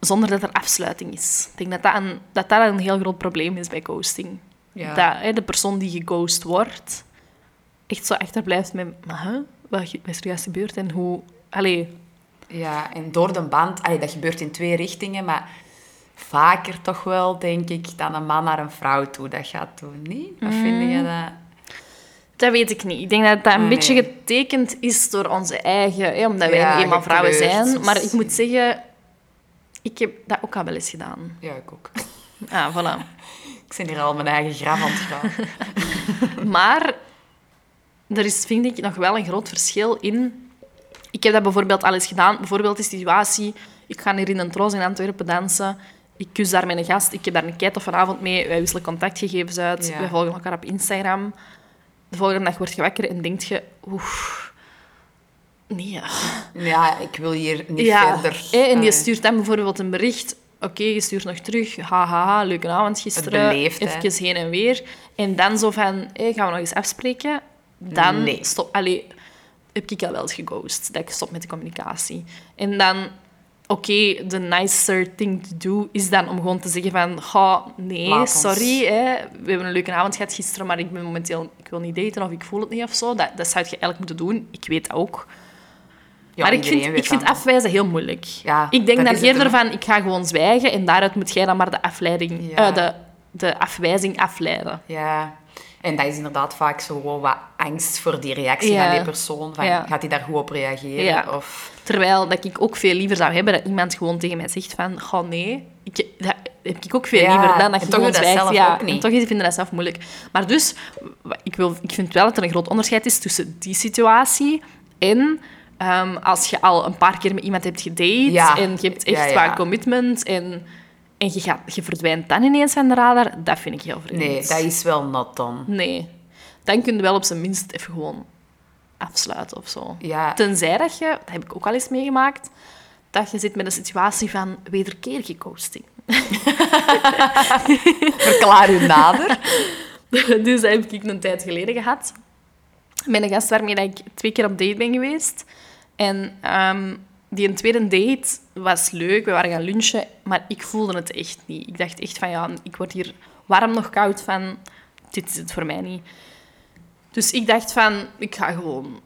Speaker 1: zonder dat er afsluiting is. Ik denk dat dat een, dat dat een heel groot probleem is bij ghosting.
Speaker 2: Ja.
Speaker 1: Dat hè, de persoon die geghost wordt, echt zo achterblijft met... Maar, hè, wat is er juist gebeurd en hoe... Allee,
Speaker 2: Ja, en door de band... Allee, dat gebeurt in twee richtingen, maar vaker toch wel, denk ik, dan een man naar een vrouw toe dat gaat doen, niet? Wat vind je dat?
Speaker 1: dat weet ik niet. Ik denk dat dat een beetje getekend is door onze eigen... Hè, omdat wij
Speaker 2: Ja,
Speaker 1: eenmaal vrouwen zijn. Maar ik moet zeggen, ik heb dat ook al wel eens gedaan.
Speaker 2: Ja, ik ook.
Speaker 1: Ah, voilà.
Speaker 2: Ik ben hier al mijn eigen graf aan het gaan.
Speaker 1: Maar er is, vind ik, nog wel een groot verschil in. Ik heb dat bijvoorbeeld al eens gedaan. Bijvoorbeeld de situatie, ik ga hier in een troos in Antwerpen dansen. Ik kus daar mijn gast. Ik heb daar een kei vanavond mee. Wij wisselen contactgegevens uit.
Speaker 2: Ja.
Speaker 1: Wij volgen elkaar op Instagram. De volgende dag word je wakker en denk je... Oeh, nee. ja.
Speaker 2: Ja, ik wil hier niet
Speaker 1: Ja,
Speaker 2: verder.
Speaker 1: en je
Speaker 2: Allee.
Speaker 1: stuurt dan bijvoorbeeld een bericht. Oké, je stuurt nog terug. Haha, ha, ha, leuke avond gisteren.
Speaker 2: beleefd, hè.
Speaker 1: Even heen en weer. En dan zo van, hé, gaan we nog eens afspreken? Dan
Speaker 2: Nee.
Speaker 1: stop... Allee, heb ik al wel eens geghost. Dat ik stop met de communicatie. En dan... Oké, de nicer thing to do is dan om gewoon te zeggen van... Ga, nee, sorry. Hè, we hebben een leuke avond gehad gisteren, maar ik ben momenteel... Ik wil niet daten of ik voel het niet of zo. Dat, dat zou je eigenlijk moeten doen. Ik weet dat ook.
Speaker 2: Ja,
Speaker 1: maar ik vind, ik vind afwijzen heel moeilijk.
Speaker 2: Ja,
Speaker 1: ik denk
Speaker 2: dat
Speaker 1: dan eerder van, ik ga gewoon zwijgen en daaruit moet jij dan maar de, afleiding,
Speaker 2: Ja.
Speaker 1: eh, de, de afwijzing afleiden.
Speaker 2: Ja. En dat is inderdaad vaak zo gewoon wat angst voor die reactie
Speaker 1: Ja.
Speaker 2: van die persoon. Van,
Speaker 1: Ja.
Speaker 2: Gaat hij daar goed op reageren?
Speaker 1: Ja.
Speaker 2: Of...
Speaker 1: Terwijl dat ik ook veel liever zou hebben dat iemand gewoon tegen mij zegt van... Goh, nee. Ik, dat heb ik ook veel liever dan dat je gewoon zwijgt. ja. En toch is vinden dat zelf moeilijk. Maar dus, ik, wil, ik vind wel dat er een groot onderscheid is tussen die situatie en... ehm, als je al een paar keer met iemand hebt gedate
Speaker 2: Ja.
Speaker 1: en je hebt echt
Speaker 2: Ja,
Speaker 1: commitment en, en je, gaat, je verdwijnt dan ineens van de radar, dat vind ik heel vreemd.
Speaker 2: Nee, dat is wel nat dan.
Speaker 1: Nee. Dan kun je wel op zijn minst even gewoon afsluiten of zo.
Speaker 2: Ja.
Speaker 1: Tenzij dat je, dat heb ik ook al eens meegemaakt, dat je zit met een situatie van wederkerige ghosting.
Speaker 2: Verklaar u nader.
Speaker 1: dus dat heb ik een tijd geleden gehad. Met een gast waarmee ik twee keer op date ben geweest. En ehm, die tweede date was leuk, we waren gaan lunchen, maar ik voelde het echt niet. Ik dacht echt van, ja, ik word hier warm nog koud van, dit is het voor mij niet. Dus ik dacht van, ik ga gewoon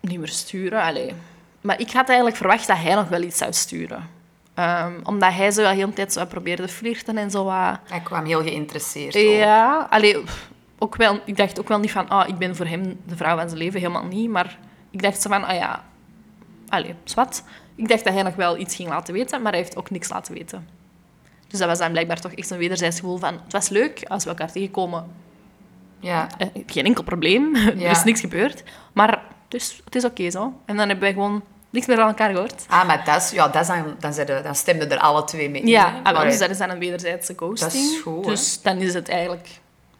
Speaker 1: niet meer sturen. Allee. Maar ik had eigenlijk verwacht dat hij nog wel iets zou sturen. Ehm, omdat hij zo wel heel de tijd zo probeerde flirten en zo wat...
Speaker 2: Hij kwam heel geïnteresseerd.
Speaker 1: Ja, allee, ook wel, ik dacht ook wel niet van, ah, ik ben voor hem de vrouw van zijn leven, helemaal niet. Maar ik dacht zo van, ah ja, allee, zwart. Ik dacht dat hij nog wel iets ging laten weten, maar hij heeft ook niks laten weten. Dus dat was dan blijkbaar toch echt een wederzijds gevoel van, het was leuk als we elkaar tegenkomen.
Speaker 2: Ja.
Speaker 1: Eh, geen enkel probleem, er is niks gebeurd. Maar dus, het is oké zo. En dan hebben wij gewoon niks meer van elkaar gehoord.
Speaker 2: Ah, maar dat is, ja, dat is dan, dan, de- dan stemden er alle twee mee in.
Speaker 1: Ja,
Speaker 2: hè.
Speaker 1: ah,
Speaker 2: Maar,
Speaker 1: dus dat is dan een wederzijdse ghosting.
Speaker 2: Dat is goed,
Speaker 1: dus dan is het eigenlijk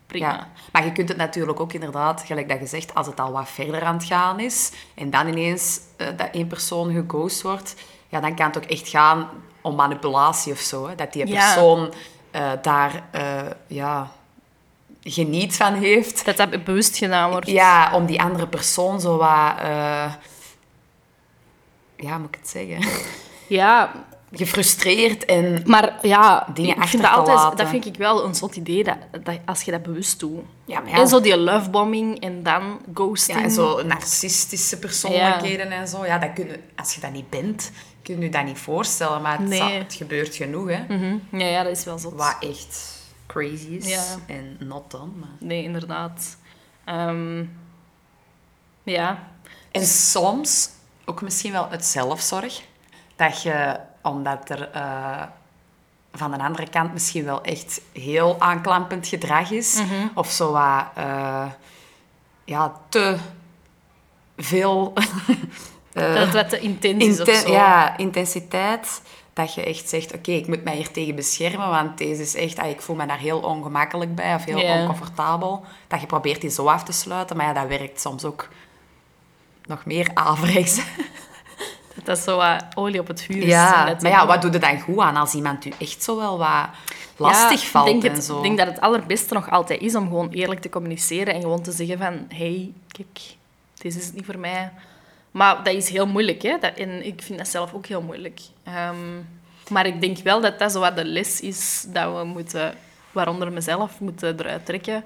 Speaker 1: prima.
Speaker 2: Ja. Maar je kunt het natuurlijk ook inderdaad, gelijk dat je zegt, als het al wat verder aan het gaan is en dan ineens eh, dat één persoon geghost wordt, ja, dan kan het ook echt gaan om manipulatie of zo. Hè? Dat die
Speaker 1: Ja.
Speaker 2: persoon eh, daar eh, ja, geniet van heeft.
Speaker 1: Dat dat bewust gedaan wordt.
Speaker 2: Ja, om die andere persoon zo wat... ja, moet ik het zeggen?
Speaker 1: Ja,
Speaker 2: Gefrustreerd en...
Speaker 1: maar ja,
Speaker 2: Dingen
Speaker 1: ik vind dat, altijd, dat vind ik wel een zot idee, dat, dat, als je dat bewust doet.
Speaker 2: Ja, ja.
Speaker 1: En zo die lovebombing en dan ghosting.
Speaker 2: Ja, en zo narcistische persoonlijkheden en zo. Ja, dat kun je, als je dat niet bent, kun je je dat niet voorstellen. Maar het,
Speaker 1: Nee.
Speaker 2: zal- het gebeurt genoeg, hè.
Speaker 1: Mhm. ja, ja, dat is wel zot.
Speaker 2: Wat echt crazy is. En not dan. Maar...
Speaker 1: Nee, inderdaad. Ehm, ja.
Speaker 2: En soms ook misschien wel het zelfzorg. Dat je, omdat er eh, van de andere kant misschien wel echt heel aanklampend gedrag is.
Speaker 1: Mhm.
Speaker 2: Of zo wat... eh, ja, te veel... eh,
Speaker 1: dat het wat te intens is of zo.
Speaker 2: ja, intensiteit. Dat je echt zegt, oké, ik moet mij hier tegen beschermen, want deze is echt, ah, ik voel me daar heel ongemakkelijk bij of heel oncomfortabel. Dat je probeert die zo af te sluiten, maar ja, dat werkt soms ook nog meer averechts.
Speaker 1: Dat dat zo wat olie op het vuur is.
Speaker 2: Ja, maar ja, wat doe je dan goed aan als iemand u echt zo wel wat lastig
Speaker 1: Ja,
Speaker 2: valt
Speaker 1: ik denk
Speaker 2: en
Speaker 1: het,
Speaker 2: zo?
Speaker 1: Ik denk dat het allerbeste nog altijd is om gewoon eerlijk te communiceren en gewoon te zeggen van... hey, kijk, dit is het niet voor mij. Maar dat is heel moeilijk, hè. Dat, en ik vind dat zelf ook heel moeilijk. Ehm, maar ik denk wel dat dat zo wat de les is dat we moeten... Waaronder mezelf moeten eruit trekken.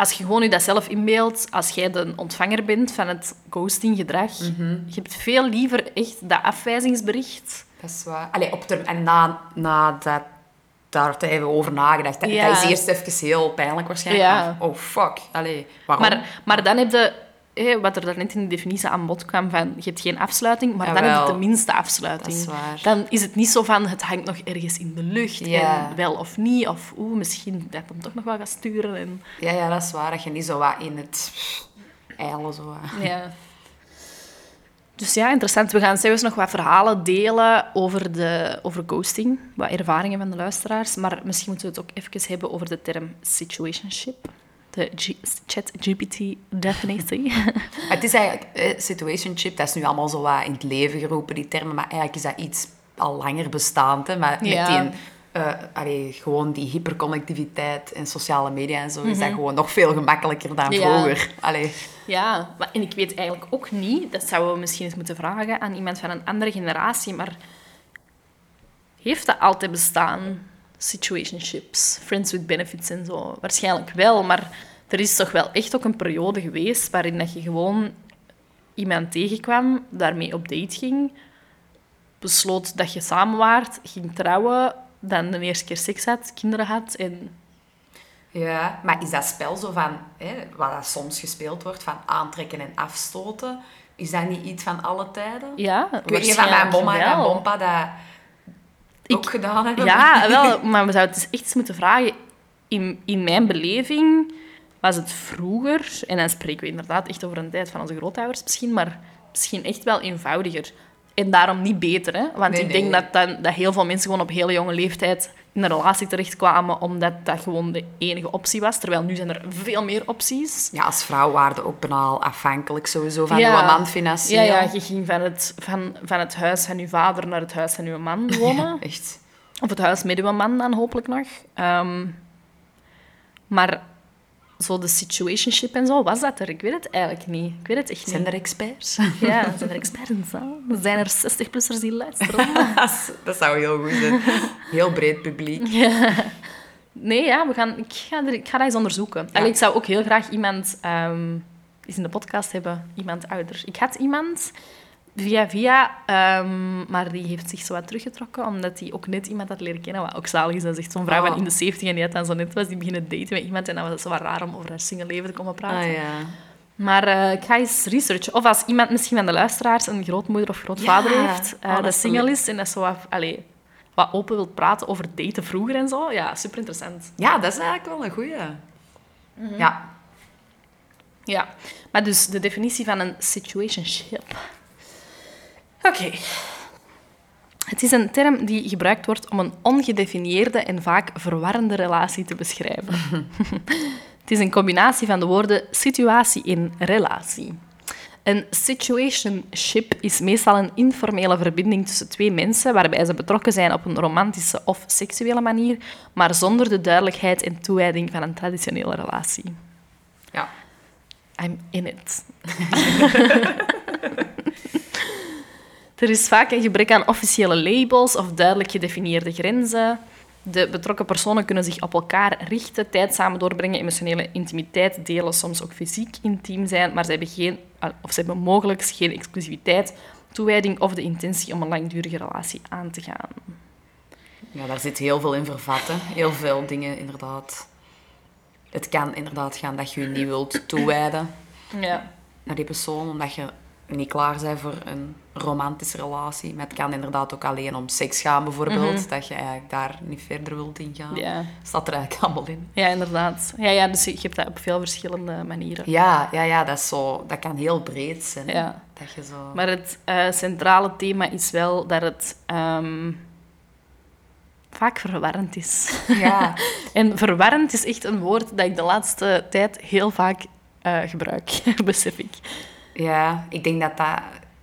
Speaker 1: Als je gewoon je dat zelf inbeeldt, als jij de ontvanger bent van het ghosting-gedrag,
Speaker 2: Mhm.
Speaker 1: je hebt veel liever echt dat afwijzingsbericht...
Speaker 2: Dat is waar. Allee, op term- en na, na dat, daar te hebben over nagedacht. Dat,
Speaker 1: Ja.
Speaker 2: dat is eerst even heel pijnlijk waarschijnlijk.
Speaker 1: Ja.
Speaker 2: Oh, fuck. Allee, waarom?
Speaker 1: Maar, maar dan heb je, hè, wat er daarnet in de definitie aan bod kwam, van je hebt geen afsluiting, maar dan heb je
Speaker 2: Jawel.
Speaker 1: de minste afsluiting.
Speaker 2: Dat is waar.
Speaker 1: Dan is het niet zo van, het hangt nog ergens in de lucht,
Speaker 2: Ja.
Speaker 1: en wel of niet, of oeh, misschien dat hem toch nog wel gaat sturen. En,
Speaker 2: Ja, ja, dat is waar. Dat je niet zo wat in het eilen zo wat.
Speaker 1: ja. Dus ja, interessant. We gaan zelfs nog wat verhalen delen over, de, over ghosting, wat ervaringen van de luisteraars, maar misschien moeten we het ook even hebben over de term situationship. De G- chat-GPT-definitie.
Speaker 2: Maar het is eigenlijk, eh, situationship, dat is nu allemaal zo wat in het leven geroepen, die termen. Maar eigenlijk is dat iets al langer bestaand. Hè? Maar
Speaker 1: Ja.
Speaker 2: met die, eh, allee, gewoon die hyperconnectiviteit en sociale media en zo, is dat gewoon nog veel gemakkelijker dan
Speaker 1: Ja.
Speaker 2: vroeger. Allee.
Speaker 1: Ja, maar, en ik weet eigenlijk ook niet, dat zouden we misschien eens moeten vragen aan iemand van een andere generatie, maar heeft dat altijd bestaan? Situationships, friends with benefits en zo. Waarschijnlijk wel, maar er is toch wel echt ook een periode geweest waarin dat je gewoon iemand tegenkwam, daarmee op date ging, besloot dat je samen waart, ging trouwen, dan de eerste keer seks had, kinderen had en
Speaker 2: Ja, maar is dat spel zo van, hè, wat dat soms gespeeld wordt, van aantrekken en afstoten, is dat niet iets van alle tijden?
Speaker 1: Ja,
Speaker 2: Ik weet niet van mijn bomma en mijn bompa dat ook gedaan hebben.
Speaker 1: Ja, wel, maar we zouden het dus echt eens moeten vragen. In, in mijn beleving was het vroeger, en dan spreken we inderdaad echt over een tijd van onze grootouders misschien, maar misschien echt wel eenvoudiger. En daarom niet beter, hè? Want
Speaker 2: Nee,
Speaker 1: ik denk
Speaker 2: nee.
Speaker 1: dat, dan, dat heel veel mensen gewoon op hele jonge leeftijd in een relatie terechtkwamen, omdat dat gewoon de enige optie was. Terwijl nu zijn er veel meer opties.
Speaker 2: Ja, als vrouw waren we ook bijna al afhankelijk sowieso van
Speaker 1: Ja.
Speaker 2: uw man financieel.
Speaker 1: Ja, ja, je ging van het, van, van het huis van je vader naar het huis van je man wonen.
Speaker 2: echt.
Speaker 1: Of het huis met uw man dan hopelijk nog. Ehm, maar zo de situationship en zo, was dat er? Ik weet het eigenlijk niet. Ik weet het echt niet.
Speaker 2: Zijn er experts?
Speaker 1: Ja, zijn er experts in? Zijn er 60-plussers die luisteren?
Speaker 2: dat zou heel goed zijn. Heel breed publiek.
Speaker 1: Nee, ja, we gaan, ik, ga er, ik ga dat eens onderzoeken. Allee, ik zou ook heel graag iemand ehm, eens in de podcast hebben. Iemand ouder. Ik had iemand via via, ehm, maar die heeft zich zo wat teruggetrokken, omdat hij ook net iemand had leren kennen, wat ook zalig is. Dat is echt zo'n vrouw
Speaker 2: Oh.
Speaker 1: van in de 70 en die had dan zo net was, die beginnen daten met iemand en dan was het zo wat raar om over haar single leven te komen praten.
Speaker 2: Ah ja.
Speaker 1: Maar eh, ik ga eens researchen. Of als iemand misschien van de luisteraars een grootmoeder of grootvader
Speaker 2: Ja.
Speaker 1: heeft,
Speaker 2: Oh, dat
Speaker 1: single is en dat zo wat, allee, wat open wil praten over daten vroeger en zo. Ja, super interessant.
Speaker 2: Ja, dat is eigenlijk wel een goeie.
Speaker 1: Mhm.
Speaker 2: Ja.
Speaker 1: Ja, maar dus de definitie van een situationship. Oké. Het is een term die gebruikt wordt om een ongedefinieerde en vaak verwarrende relatie te beschrijven. Het is een combinatie van de woorden situatie en relatie. Een situationship is meestal een informele verbinding tussen twee mensen waarbij ze betrokken zijn op een romantische of seksuele manier, maar zonder de duidelijkheid en toewijding van een traditionele relatie.
Speaker 2: Ja.
Speaker 1: I'm in it. er is vaak een gebrek aan officiële labels of duidelijk gedefinieerde grenzen. De betrokken personen kunnen zich op elkaar richten, tijd samen doorbrengen, emotionele intimiteit delen, soms ook fysiek intiem zijn, maar ze hebben, geen, of ze hebben mogelijk geen exclusiviteit, toewijding of de intentie om een langdurige relatie aan te gaan.
Speaker 2: ja, daar zit heel veel in vervatten. Heel veel dingen, inderdaad. Het kan inderdaad gaan dat je je niet wilt toewijden
Speaker 1: Ja.
Speaker 2: naar die persoon, omdat je niet klaar bent voor een romantische relatie. Maar het kan inderdaad ook alleen om seks gaan, bijvoorbeeld. Dat je eigenlijk daar niet verder wilt in gaan.
Speaker 1: Mhm. Ja.
Speaker 2: Staat er eigenlijk allemaal in.
Speaker 1: ja, inderdaad. Ja, ja, dus je hebt dat op veel verschillende manieren.
Speaker 2: Ja, ja, ja dat, is zo, dat kan heel breed zijn.
Speaker 1: Ja.
Speaker 2: Dat je zo...
Speaker 1: Maar het eh, centrale thema is wel dat het ehm, vaak verwarrend is.
Speaker 2: Ja,
Speaker 1: En verwarrend is echt een woord dat ik de laatste tijd heel vaak eh, gebruik, besef ik.
Speaker 2: Ja, ik denk dat dat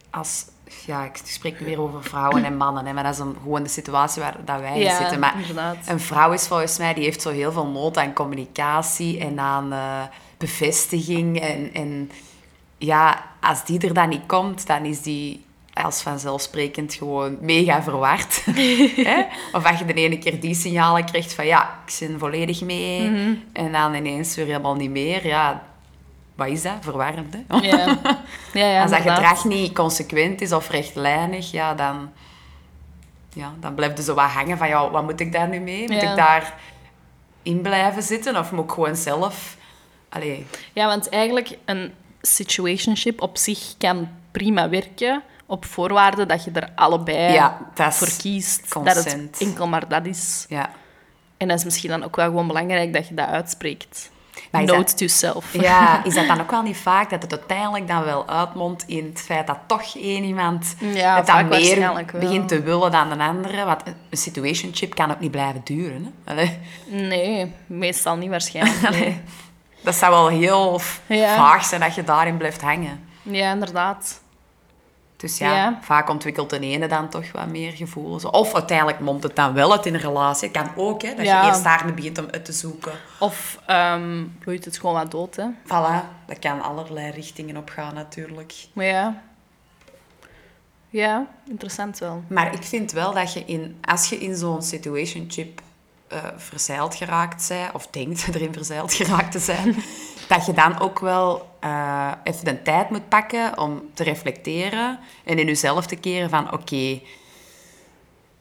Speaker 2: als... Ja, ik spreek weer over vrouwen en mannen, hè, maar dat is een, gewoon de situatie waar dat wij in zitten. Maar
Speaker 1: inderdaad.
Speaker 2: een vrouw is volgens mij, die heeft zo heel veel nood aan communicatie en aan eh, bevestiging. En, en ja, als die er dan niet komt, dan is die als vanzelfsprekend gewoon mega verward. Of als je de ene keer die signalen krijgt van ja, ik zit volledig mee.
Speaker 1: Mhm.
Speaker 2: En dan ineens weer helemaal niet meer. Ja, wat is dat? Verwarrend, hè?
Speaker 1: Ja, ja, ja
Speaker 2: Als dat
Speaker 1: inderdaad.
Speaker 2: gedrag niet consequent is of rechtlijnig, ja, dan, ja, dan blijft je zo wat hangen van, ja, wat moet ik daar nu mee? Moet ik daar in blijven zitten of moet ik gewoon zelf... Allee,
Speaker 1: Ja, want eigenlijk een situationship op zich kan prima werken op voorwaarde dat je er allebei
Speaker 2: Ja,
Speaker 1: voor kiest. Dat het
Speaker 2: consent.
Speaker 1: enkel maar dat is.
Speaker 2: ja.
Speaker 1: En dat is misschien dan ook wel gewoon belangrijk dat je dat uitspreekt.
Speaker 2: Maar
Speaker 1: Note
Speaker 2: dat-
Speaker 1: to self.
Speaker 2: ja, is dat dan ook wel niet vaak dat het uiteindelijk dan wel uitmondt in het feit dat toch één iemand
Speaker 1: Ja,
Speaker 2: het dan meer begint te willen dan de andere? Want een situationship kan ook niet blijven duren. Hè? Allee.
Speaker 1: Nee, meestal niet waarschijnlijk. nee.
Speaker 2: Dat zou wel heel
Speaker 1: Ja.
Speaker 2: vaag zijn dat je daarin blijft hangen.
Speaker 1: Ja, inderdaad.
Speaker 2: Dus ja,
Speaker 1: Ja.
Speaker 2: vaak ontwikkelt de ene dan toch wat meer gevoelens. Of uiteindelijk mondt het dan wel uit in een relatie. Het kan ook, hè, dat
Speaker 1: Ja.
Speaker 2: je eerst daar begint om uit te zoeken.
Speaker 1: Of ehm bloeit het gewoon wat dood, hè.
Speaker 2: Voilà, dat kan allerlei richtingen op gaan natuurlijk.
Speaker 1: Maar ja. Ja, interessant wel.
Speaker 2: Maar ik vind wel dat je in, als je in zo'n situationship eh verzeild geraakt bent, of denkt erin verzeild geraakt te zijn, dat je dan ook wel eh, even de tijd moet pakken om te reflecteren en in jezelf te keren van oké,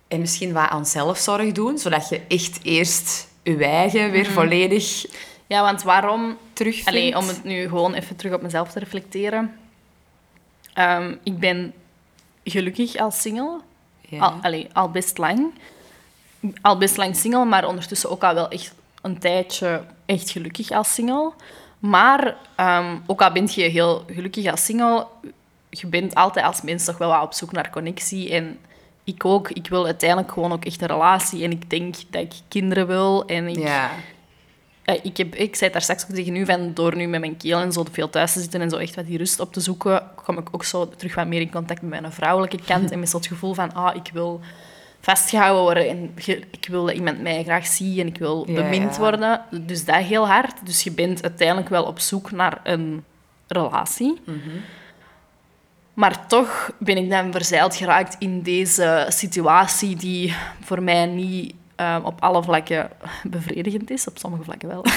Speaker 2: en misschien wat aan zelfzorg doen, zodat je echt eerst je eigen weer volledig
Speaker 1: Ja, want waarom...
Speaker 2: terugvindt.
Speaker 1: Allee, om het nu gewoon even terug op mezelf te reflecteren. Ehm, ik ben gelukkig als single.
Speaker 2: Ja.
Speaker 1: Al, allee, al best lang. Al best lang single, maar ondertussen ook al wel echt een tijdje echt gelukkig als single. Maar ehm, ook al ben je heel gelukkig als single, je bent altijd als mens toch wel op zoek naar connectie. En ik ook. Ik wil uiteindelijk gewoon ook echt een relatie. En ik denk dat ik kinderen wil. En ik,
Speaker 2: ja.
Speaker 1: eh, ik, heb, ik zei daar straks ook tegen u, van door nu met mijn keel en zo veel thuis te zitten en zo echt wat die rust op te zoeken, kom ik ook zo terug wat meer in contact met mijn vrouwelijke kant en met zo het gevoel van, ah, ik wil vastgehouden worden en ik wil dat iemand mij graag ziet en ik wil
Speaker 2: Ja,
Speaker 1: bemind worden. Dus dat heel hard. Dus je bent uiteindelijk wel op zoek naar een relatie.
Speaker 2: Mhm.
Speaker 1: Maar toch ben ik dan verzeild geraakt in deze situatie die voor mij niet eh, op alle vlakken bevredigend is. Op sommige vlakken wel.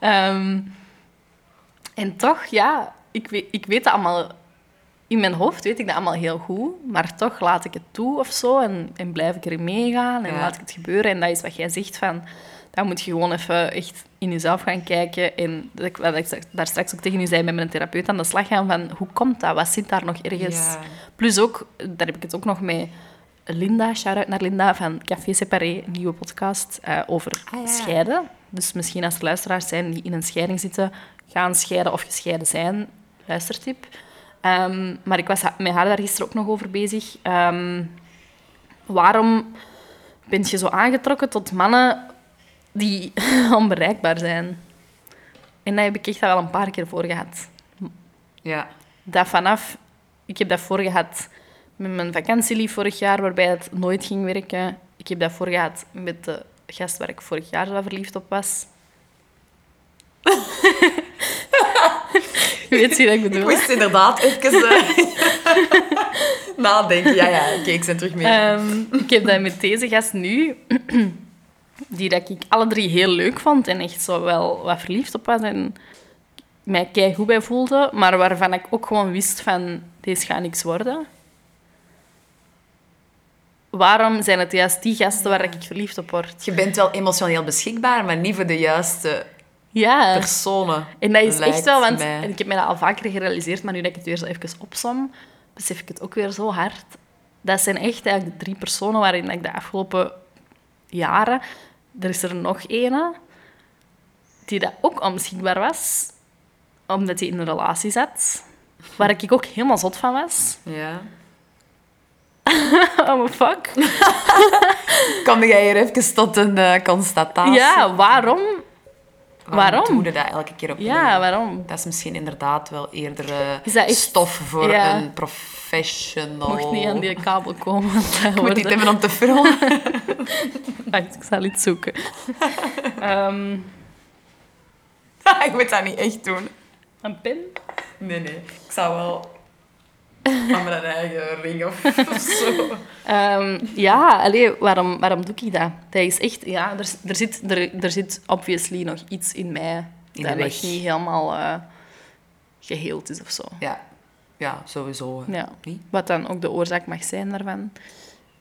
Speaker 1: Ehm, en toch, ja, ik weet, ik weet dat allemaal... In mijn hoofd weet ik dat allemaal heel goed, maar toch laat ik het toe of zo en, en blijf ik erin meegaan en
Speaker 2: Ja.
Speaker 1: laat ik het gebeuren. En dat is wat jij zegt van... Dan moet je gewoon even echt in jezelf gaan kijken. En dat ik, wat ik daar straks ook tegen u zei, met mijn therapeut aan de slag gaan van... Hoe komt dat? Wat zit daar nog ergens?
Speaker 2: Ja.
Speaker 1: Plus ook, daar heb ik het ook nog mee... Linda, shout-out naar Linda van Café Separé, een nieuwe podcast eh, over
Speaker 2: Ah, ja.
Speaker 1: scheiden. Dus misschien als er luisteraars zijn die in een scheiding zitten, gaan scheiden of gescheiden zijn, luistertip. Ehm, maar ik was met haar daar gisteren ook nog over bezig. Ehm, waarom ben je zo aangetrokken tot mannen die onbereikbaar zijn? En daar heb ik echt al wel een paar keer voor gehad
Speaker 2: Ja.
Speaker 1: dat vanaf... Ik heb dat voor gehad met mijn vakantielief vorig jaar, waarbij het nooit ging werken. Ik heb dat voor gehad met de gast waar ik vorig jaar zo verliefd op was. Weet je wat ik
Speaker 2: Ik
Speaker 1: bedoel?
Speaker 2: moest inderdaad even eh, nadenken. Ja, ja, oké, ik ben terug mee.
Speaker 1: Ehm, ik heb dat met deze gast nu, die dat ik alle drie heel leuk vond en echt zo wel wat verliefd op was en mij kei goed bij voelde, maar waarvan ik ook gewoon wist van, deze gaat niks worden. Waarom zijn het juist die gasten waar ik verliefd op word?
Speaker 2: Je bent wel emotioneel beschikbaar, maar niet voor de juiste
Speaker 1: Ja,
Speaker 2: personen.
Speaker 1: en dat is echt wel, want
Speaker 2: mij.
Speaker 1: en ik heb mij dat al vaker gerealiseerd, maar nu dat ik het weer zo even opsom, besef ik het ook weer zo hard. Dat zijn echt eigenlijk de drie personen waarin ik de afgelopen jaren... Er is er nog ene die dat ook onbeschikbaar was, omdat hij in een relatie zat, waar ik ook helemaal zot van was.
Speaker 2: Ja.
Speaker 1: Oh, my fuck.
Speaker 2: Kom jij hier even tot een eh, constatatie?
Speaker 1: Ja, waarom? Waarom?
Speaker 2: doe je dat elke keer opnieuw?
Speaker 1: Ja, waarom?
Speaker 2: Dat is misschien inderdaad wel eerder
Speaker 1: echt-
Speaker 2: stof voor
Speaker 1: Ja.
Speaker 2: een professional.
Speaker 1: Mocht niet aan die kabel komen.
Speaker 2: Ik moet niet hebben om te.
Speaker 1: Wacht, ik zal iets zoeken. Ehm,
Speaker 2: ik moet dat niet echt doen.
Speaker 1: een pen?
Speaker 2: Nee, nee. Ik zou wel aan mijn eigen ring of, of zo.
Speaker 1: Ehm, ja, allee, waarom, waarom doe ik dat? Dat is echt... Ja, er, er, zit, er, er zit obviously nog iets in mij
Speaker 2: In
Speaker 1: dat nog niet helemaal eh, geheeld is of zo.
Speaker 2: Ja, ja sowieso.
Speaker 1: Ja.
Speaker 2: Niet?
Speaker 1: Wat dan ook de oorzaak mag zijn daarvan.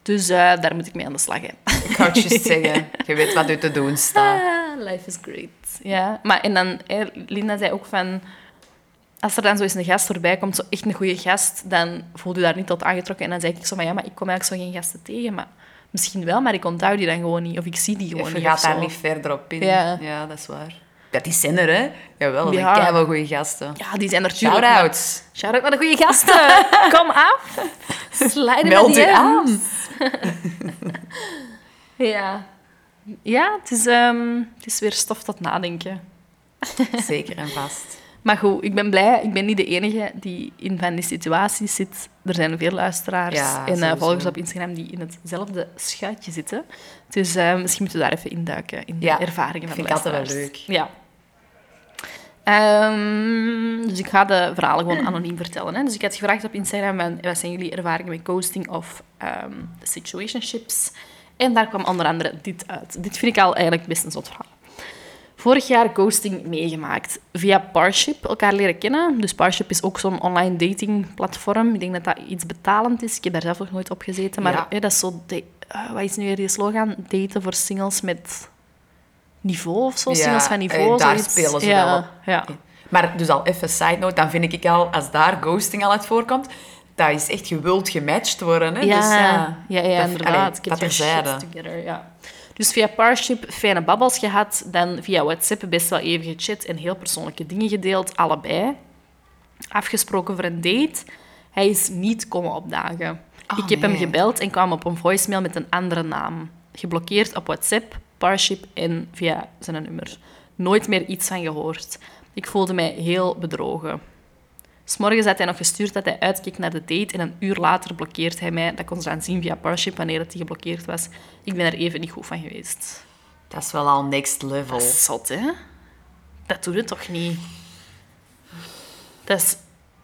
Speaker 1: Dus eh, daar moet ik mee aan de slag. Hè.
Speaker 2: Ik ga het juist zeggen. Je weet wat u te doen staat.
Speaker 1: Ah, life is great. Ja, maar en dan, Linda zei ook van... Als er dan zo eens een gast voorbij komt, zo echt een goede gast, dan voel je daar niet tot aangetrokken. En dan zei ik zo van, ja, maar ik kom eigenlijk zo geen gasten tegen. Maar misschien wel, maar ik onthoud die dan gewoon niet. Of ik zie die gewoon
Speaker 2: Je
Speaker 1: niet.
Speaker 2: gaat
Speaker 1: of
Speaker 2: daar niet verder op in.
Speaker 1: Ja.
Speaker 2: dat is waar. Ja, die zijn er, hè? Jawel, dat
Speaker 1: Ja.
Speaker 2: zijn wel goede gasten.
Speaker 1: Ja, die zijn er natuurlijk.
Speaker 2: Shout-outs.
Speaker 1: Shout-out naar de goede gasten. Kom af. Slide
Speaker 2: Meld
Speaker 1: de
Speaker 2: aan.
Speaker 1: Ja. Ja, het is, ehm, het is weer stof tot nadenken.
Speaker 2: Zeker en vast.
Speaker 1: Maar goed, ik ben blij. Ik ben niet de enige die in van die situaties zit. Er zijn veel luisteraars
Speaker 2: Ja,
Speaker 1: en
Speaker 2: sowieso.
Speaker 1: volgers op Instagram die in hetzelfde schuitje zitten. Dus eh, misschien moeten we daar even induiken, in de
Speaker 2: Ja,
Speaker 1: ervaringen van
Speaker 2: vind
Speaker 1: de
Speaker 2: ik altijd wel
Speaker 1: luisteraars.
Speaker 2: leuk.
Speaker 1: Ja. Ehm, dus ik ga de verhalen gewoon anoniem vertellen. Hè. Dus ik had gevraagd op Instagram, wat zijn jullie ervaringen met ghosting of ehm, situationships? En daar kwam onder andere dit uit. Dit vind ik al eigenlijk best een zot verhaal. Vorig jaar ghosting meegemaakt. Via Parship elkaar leren kennen. Dus Parship is ook zo'n online datingplatform. Ik denk dat dat iets betalend is. Ik heb daar zelf nog nooit op gezeten. Maar
Speaker 2: Ja.
Speaker 1: hè, dat is zo... de- eh, wat is nu weer die slogan? Daten voor singles met niveau of zo.
Speaker 2: Ja,
Speaker 1: singles van niveau.
Speaker 2: eh, daar
Speaker 1: zoiets.
Speaker 2: spelen ze
Speaker 1: ja,
Speaker 2: wel op.
Speaker 1: Ja.
Speaker 2: Maar dus al even side note, dan vind ik al, als daar ghosting al uit voorkomt, dat is echt gewuld gematcht worden. Hè?
Speaker 1: Ja,
Speaker 2: dus, ja,
Speaker 1: ja, ja,
Speaker 2: dat-
Speaker 1: inderdaad.
Speaker 2: allee, dat terzijde.
Speaker 1: shit together, ja. Dus via Parship fijne babbels gehad, dan via WhatsApp best wel even gechat en heel persoonlijke dingen gedeeld, allebei. Afgesproken voor een date. Hij is niet komen opdagen.
Speaker 2: Oh,
Speaker 1: ik heb hem gebeld en kwam op een voicemail met een andere naam. Geblokkeerd op WhatsApp, Parship en via zijn nummer. Nooit meer iets van gehoord. Ik voelde mij heel bedrogen. S'morgens had hij nog gestuurd dat hij uitkeek naar de date en een uur later blokkeert hij mij. Dat kon ze dan zien via Parship wanneer het hij geblokkeerd was. Ik ben er even niet goed van geweest.
Speaker 2: Dat is wel al next level.
Speaker 1: Dat is zot, hè? Dat doe je toch niet? Dat is,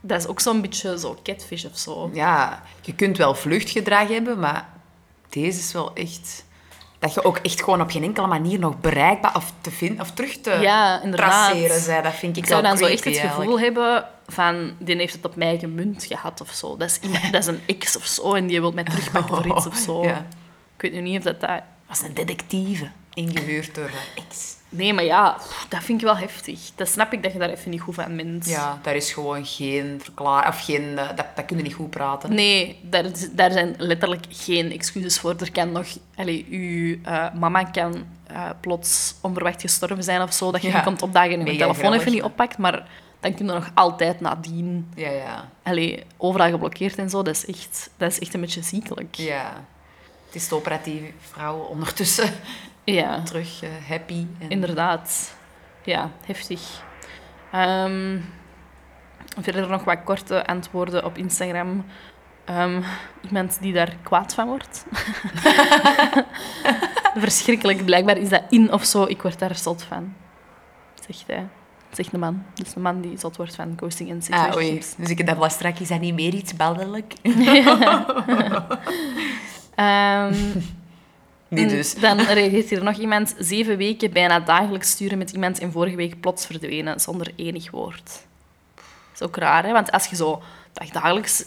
Speaker 1: dat is ook zo'n beetje zo catfish of zo.
Speaker 2: Ja, je kunt wel vluchtgedrag hebben, maar deze is wel echt... Dat je ook echt gewoon op geen enkele manier nog bereikbaar of te vinden of terug te
Speaker 1: Ja,
Speaker 2: traceren zijn. Dat vind ik,
Speaker 1: Ik zou dan zo echt het gevoel hebben van... Die heeft het op mij gemunt gehad of zo. Dat is, iemand- dat is een ex of zo en die wil mij terugpakken voor iets of zo.
Speaker 2: Ja.
Speaker 1: Ik weet nu niet of dat... dat
Speaker 2: was een detectieve, ingehuurd door een ex.
Speaker 1: Nee, maar ja, dat vind ik wel heftig. Dat snap ik dat je daar even niet goed van bent.
Speaker 2: Ja, daar is gewoon geen verklaring... Of geen... eh, dat, dat kun je niet goed praten.
Speaker 1: Nee, daar, daar zijn letterlijk geen excuses voor. Er kan nog... Allee, uw eh, mama kan eh, plots onverwacht gestorven zijn of zo, dat je
Speaker 2: Ja.
Speaker 1: komt opdagen en je telefoon even niet oppakt, maar dan kun je nog altijd nadien...
Speaker 2: Ja, ja.
Speaker 1: Allee, overal geblokkeerd en zo, dat is echt, dat is echt een beetje ziekelijk.
Speaker 2: Ja. Het is de operatieve vrouw ondertussen
Speaker 1: Ja,
Speaker 2: terug eh, happy. En...
Speaker 1: inderdaad. Ja, heftig. Ehm, verder nog wat korte antwoorden op Instagram. Ehm, iemand die daar kwaad van wordt. Verschrikkelijk. Blijkbaar is dat in of zo. Ik word daar zot van. Zegt hij. Zegt de man. Dus de man die zot wordt van ghosting en
Speaker 2: Ah, oei.
Speaker 1: situationships.
Speaker 2: Dus ik dacht wel straks, is dat niet meer iets baddelijk?
Speaker 1: Ehm,
Speaker 2: Niet dus.
Speaker 1: Dan reageert hier nog iemand. Zeven weken bijna dagelijks sturen met iemand en vorige week plots verdwenen zonder enig woord. Dat is ook raar, hè? Want als je zo dag- dagelijks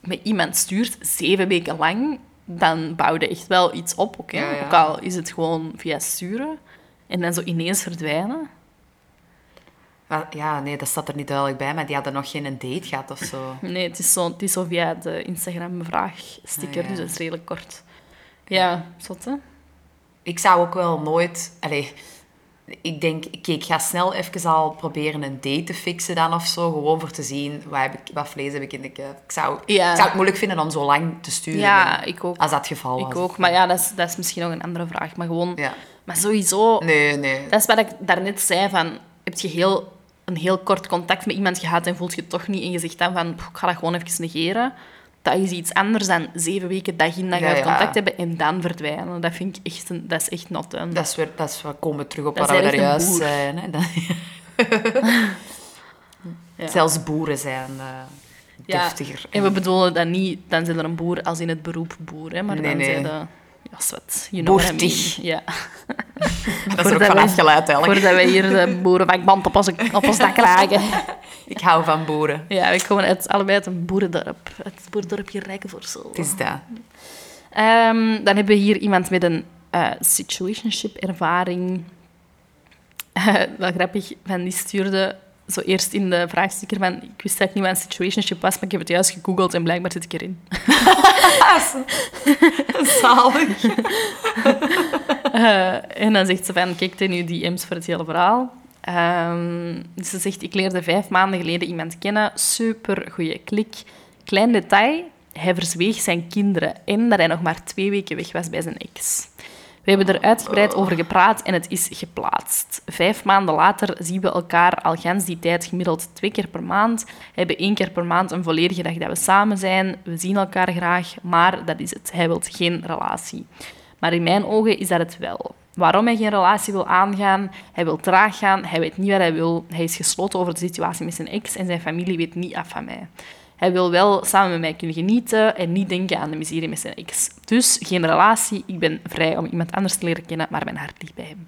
Speaker 1: met iemand stuurt, zeven weken lang, dan bouw je echt wel iets op.
Speaker 2: Ja, ja.
Speaker 1: ook al is het gewoon via sturen. En dan zo ineens verdwijnen.
Speaker 2: Ja, nee, dat staat er niet duidelijk bij, maar die hadden nog geen date gehad of zo.
Speaker 1: Nee, het is zo, het is zo via de Instagram-vraagsticker,
Speaker 2: Ah, ja.
Speaker 1: dus dat is redelijk kort. Ja, zot, hè?
Speaker 2: Ik zou ook wel nooit... Allee, ik denk, ik ga snel even al proberen een date te fixen dan of zo. Gewoon voor te zien, wat, heb ik, wat vlees heb ik in de kuip. Ik zou,
Speaker 1: Ja.
Speaker 2: ik zou het moeilijk vinden om zo lang te sturen.
Speaker 1: Ja, ik ook.
Speaker 2: Als dat het geval was.
Speaker 1: Ik ook. Maar ja, dat is, dat is misschien nog een andere vraag. Maar gewoon...
Speaker 2: Ja.
Speaker 1: Maar sowieso...
Speaker 2: Nee, nee.
Speaker 1: Dat is wat ik daarnet zei, van... Heb je heel, een heel kort contact met iemand gehad en voelt je toch niet en je zegt dan van... "Pff, Ik ga dat gewoon even negeren. Dat is iets anders dan zeven weken dag in dag uit
Speaker 2: ja.
Speaker 1: contact hebben en dan verdwijnen. Dat vind ik echt... Een, dat is echt not.
Speaker 2: Dat is, weer, dat is we komen terug op
Speaker 1: Dat
Speaker 2: waar we daar juist
Speaker 1: boer.
Speaker 2: zijn. Hè. Dat-. Zelfs boeren zijn
Speaker 1: Ja,
Speaker 2: deftiger.
Speaker 1: En we bedoelen dat niet... Dan zijn er een boer als in het beroep boer, hè. Maar
Speaker 2: Nee,
Speaker 1: dan
Speaker 2: nee.
Speaker 1: zijn de... Ja, zwet. You know I mean. Ja.
Speaker 2: dat is er ook van
Speaker 1: wij-
Speaker 2: afgeleid eigenlijk.
Speaker 1: Voordat wij hier de boerenvakband op ons, op ons dak krijgen.
Speaker 2: Ik hou van boeren.
Speaker 1: Ja, we komen uit, allebei uit een boerendorp. Het boerendorpje Rijkenvoortsel.
Speaker 2: Het is dat.
Speaker 1: Ehm, dan hebben we hier iemand met een eh, situationship-ervaring. Eh, wel grappig, van die stuurde zo eerst in de vraagsticker van... Ik wist eigenlijk niet wat een situationship was, maar ik heb het juist gegoogeld en blijkbaar zit ik erin.
Speaker 2: Zalig.
Speaker 1: Eh, en dan zegt ze van, kijk in uw DM's voor het hele verhaal. Dus ze zegt, ik leerde vijf maanden geleden iemand kennen. Super goede klik. Klein detail, hij verzweeg zijn kinderen en dat hij nog maar twee weken weg was bij zijn ex. We hebben er uitgebreid over gepraat en het is geplaatst. Vijf maanden later zien we elkaar al gans die tijd gemiddeld twee keer per maand. We hebben één keer per maand een volledige dag dat we samen zijn. We zien elkaar graag, maar dat is het. Hij wil geen relatie. Maar in mijn ogen is dat het wel. Waarom hij geen relatie wil aangaan? Hij wil traag gaan, hij weet niet wat hij wil. Hij is gesloten over de situatie met zijn ex en zijn familie weet niet af van mij. Hij wil wel samen met mij kunnen genieten en niet denken aan de miserie met zijn ex. Dus geen relatie, ik ben vrij om iemand anders te leren kennen, maar mijn hart ligt bij hem.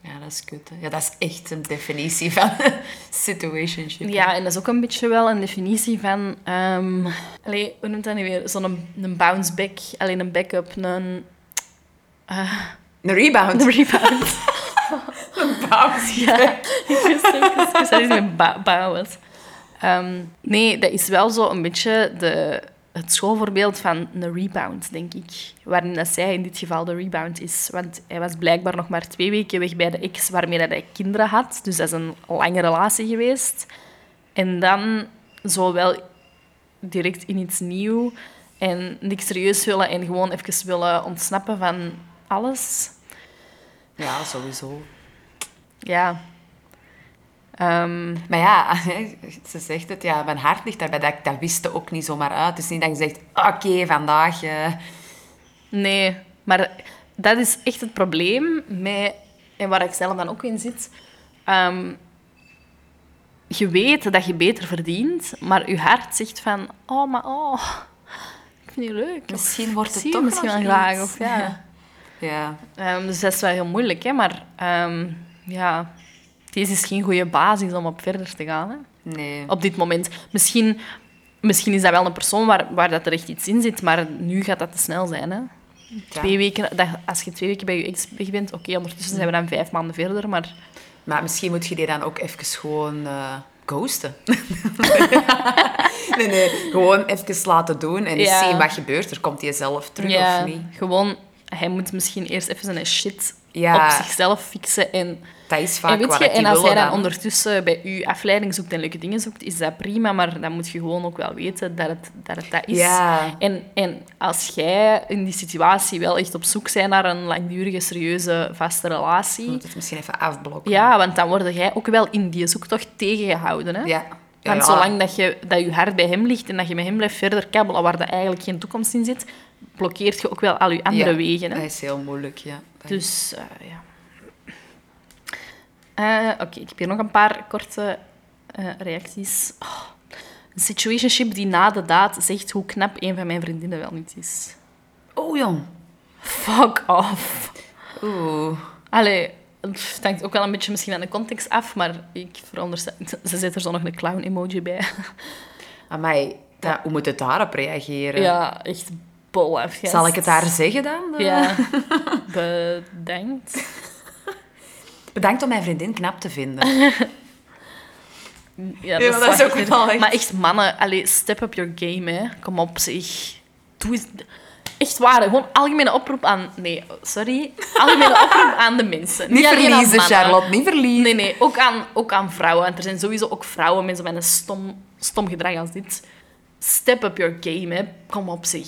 Speaker 2: Ja, dat is kut. hè. Ja, dat is echt een definitie van situationship.
Speaker 1: Ja, en dat is ook een beetje wel een definitie van... ehm allee, hoe noemt dat nu weer? Zo'n een, een bounce back, alleen een backup, een... eh,
Speaker 2: Een rebound.
Speaker 1: een rebound.
Speaker 2: bounce.
Speaker 1: ja, ik wist ook ik wist dat het met ba- bounce. Ehm, nee, dat is wel zo een beetje de, het schoolvoorbeeld van een rebound, denk ik. Waarin dat zij in dit geval de rebound is. Want hij was blijkbaar nog maar twee weken weg bij de ex waarmee dat hij kinderen had. Dus dat is een lange relatie geweest. En dan zo wel direct in iets nieuws. En niks serieus willen en gewoon even willen ontsnappen van alles.
Speaker 2: Ja, sowieso.
Speaker 1: Ja. Ehm,
Speaker 2: Maar ja, ze zegt het, ja, mijn hart ligt daarbij. Dat, dat wist ook niet zomaar uit. Het is niet dat je zegt, oké, vandaag... eh,
Speaker 1: Nee, maar dat is echt het probleem met, en waar ik zelf dan ook in zit. Ehm, je weet dat je beter verdient, maar je hart zegt van, oh, maar oh, ik vind je leuk.
Speaker 2: Misschien wordt het toch
Speaker 1: misschien
Speaker 2: nog
Speaker 1: wel graag. Of, ja.
Speaker 2: Ja.
Speaker 1: Ehm, dus dat is wel heel moeilijk, hè? maar ehm, ja, deze is geen goede basis om op verder te gaan. Hè?
Speaker 2: Nee.
Speaker 1: op dit moment. Misschien, misschien is dat wel een persoon waar, waar dat er echt iets in zit, maar nu gaat dat te snel zijn. Hè? Twee weken, dat, als je twee weken bij je ex weg bent, oké, ondertussen zijn we dan vijf maanden verder, maar...
Speaker 2: Maar misschien moet je die dan ook even gewoon eh, ghosten. nee, nee. Gewoon even laten doen en eens
Speaker 1: Ja.
Speaker 2: zien wat gebeurt. Er komt hij zelf terug
Speaker 1: ja,
Speaker 2: of niet.
Speaker 1: gewoon... Hij moet misschien eerst even zijn shit
Speaker 2: Ja.
Speaker 1: op zichzelf fixen en...
Speaker 2: Dat is vaak
Speaker 1: en weet je, en als hij dan
Speaker 2: dan.
Speaker 1: ondertussen bij u afleiding zoekt en leuke dingen zoekt, is dat prima, maar dan moet je gewoon ook wel weten dat het dat, het dat is.
Speaker 2: Ja.
Speaker 1: En, en als jij in die situatie wel echt op zoek bent naar een langdurige, serieuze, vaste relatie,
Speaker 2: Je moet het misschien even afblokken.
Speaker 1: ja, want dan word jij ook wel in die zoektocht tegengehouden. Hè?
Speaker 2: Ja. Ja,
Speaker 1: Want zolang dat je, dat je hart bij hem ligt en dat je met hem blijft verder kabbelen waar er eigenlijk geen toekomst in zit, blokkeert je ook wel al je andere
Speaker 2: Ja,
Speaker 1: wegen. Hè?
Speaker 2: Dat is heel moeilijk, ja.
Speaker 1: Dus, eh, ja. Eh, Oké, ik heb hier nog een paar korte eh, reacties. Oh, een situationship die na de daad zegt hoe knap een van mijn vriendinnen wel niet is.
Speaker 2: Oh, jong.
Speaker 1: Fuck off.
Speaker 2: Oeh.
Speaker 1: Allee, het hangt ook wel een beetje misschien aan de context af, maar ik veronderstel... Ze zet er zo nog een clown-emoji bij.
Speaker 2: Amai, dat, hoe moet het daarop reageren?
Speaker 1: Ja, echt bol af.
Speaker 2: Zal ik het haar zeggen dan?
Speaker 1: Ja, bedankt.
Speaker 2: Bedankt om mijn vriendin knap te vinden.
Speaker 1: Ja,
Speaker 2: Ja, maar dat is ook wel echt-
Speaker 1: Maar echt, mannen, allee, step up your game, hè. Kom op, zeg. Doe eens... Echt waar, gewoon algemene oproep aan... Nee, sorry. Algemene oproep aan de mensen.
Speaker 2: Niet verliezen. Charlotte, niet verliezen.
Speaker 1: Nee, nee, ook aan, ook aan vrouwen. Want er zijn sowieso ook vrouwen, mensen met een stom, stom gedrag als dit. Step up your game, hè. Kom op, zeg.